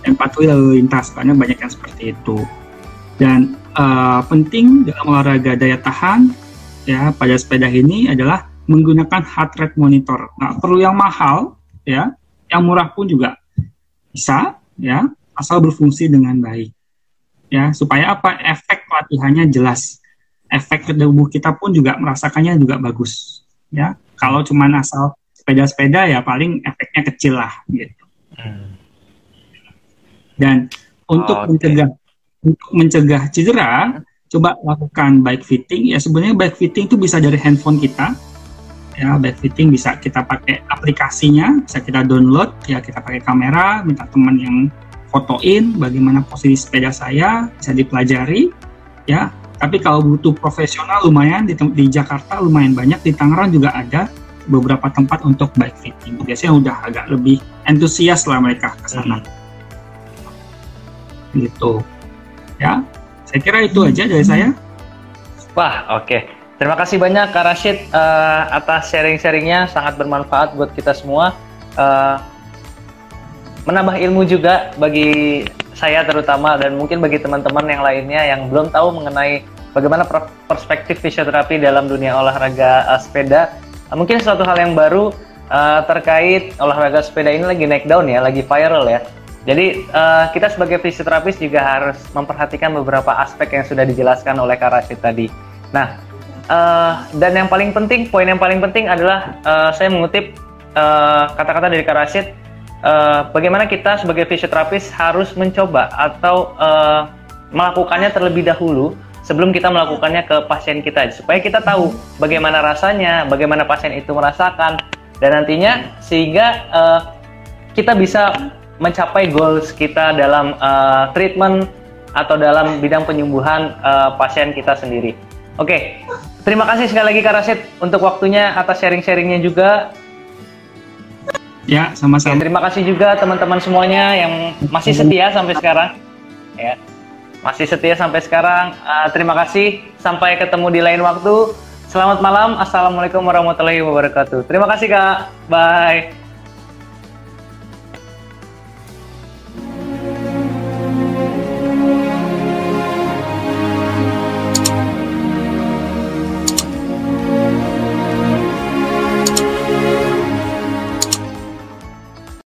dan patuhi lalu lintas karena banyak yang seperti itu. Dan uh, penting dalam olahraga daya tahan ya pada sepeda ini adalah menggunakan heart rate monitor. Nah, perlu yang mahal ya, yang murah pun juga bisa ya, asal berfungsi dengan baik. Ya, supaya apa? Efek latihannya jelas. Efek ke tubuh kita pun juga merasakannya juga bagus. Ya, kalau cuma asal sepeda-sepeda ya paling efeknya kecil lah gitu. Hmm. Dan untuk okay. mencegah untuk mencegah cedera, coba lakukan bike fitting ya sebenarnya bike fitting itu bisa dari handphone kita ya bike fitting bisa kita pakai aplikasinya bisa kita download ya kita pakai kamera minta teman yang fotoin bagaimana posisi sepeda saya bisa dipelajari ya tapi kalau butuh profesional lumayan di, di Jakarta lumayan banyak di Tangerang juga ada beberapa tempat untuk bike fitting biasanya udah agak lebih antusias lah mereka ke sana hmm. gitu ya saya kira itu aja dari saya. Wah, oke. Okay. Terima kasih banyak Kak Rashid uh, atas sharing-sharingnya, sangat bermanfaat buat kita semua. Uh, menambah ilmu juga bagi saya terutama dan mungkin bagi teman-teman yang lainnya yang belum tahu mengenai bagaimana perspektif fisioterapi dalam dunia olahraga uh, sepeda. Uh, mungkin suatu hal yang baru uh, terkait olahraga sepeda ini lagi naik down ya, lagi viral ya. Jadi uh, kita sebagai fisioterapis juga harus memperhatikan beberapa aspek yang sudah dijelaskan oleh Kak Rashid tadi. Nah, uh, dan yang paling penting, poin yang paling penting adalah uh, saya mengutip kata-kata uh, dari Kak Rashid, uh, bagaimana kita sebagai fisioterapis harus mencoba atau uh, melakukannya terlebih dahulu sebelum kita melakukannya ke pasien kita, supaya kita tahu bagaimana rasanya, bagaimana pasien itu merasakan, dan nantinya sehingga uh, kita bisa mencapai goals kita dalam uh, treatment atau dalam bidang penyembuhan uh, pasien kita sendiri. Oke, okay. terima kasih sekali lagi Kak Rasid untuk waktunya atas sharing-sharingnya juga. Ya, sama-sama. Okay, terima kasih juga teman-teman semuanya yang masih setia sampai sekarang. Ya, masih setia sampai sekarang. Uh, terima kasih. Sampai ketemu di lain waktu. Selamat malam. Assalamualaikum warahmatullahi wabarakatuh. Terima kasih Kak. Bye.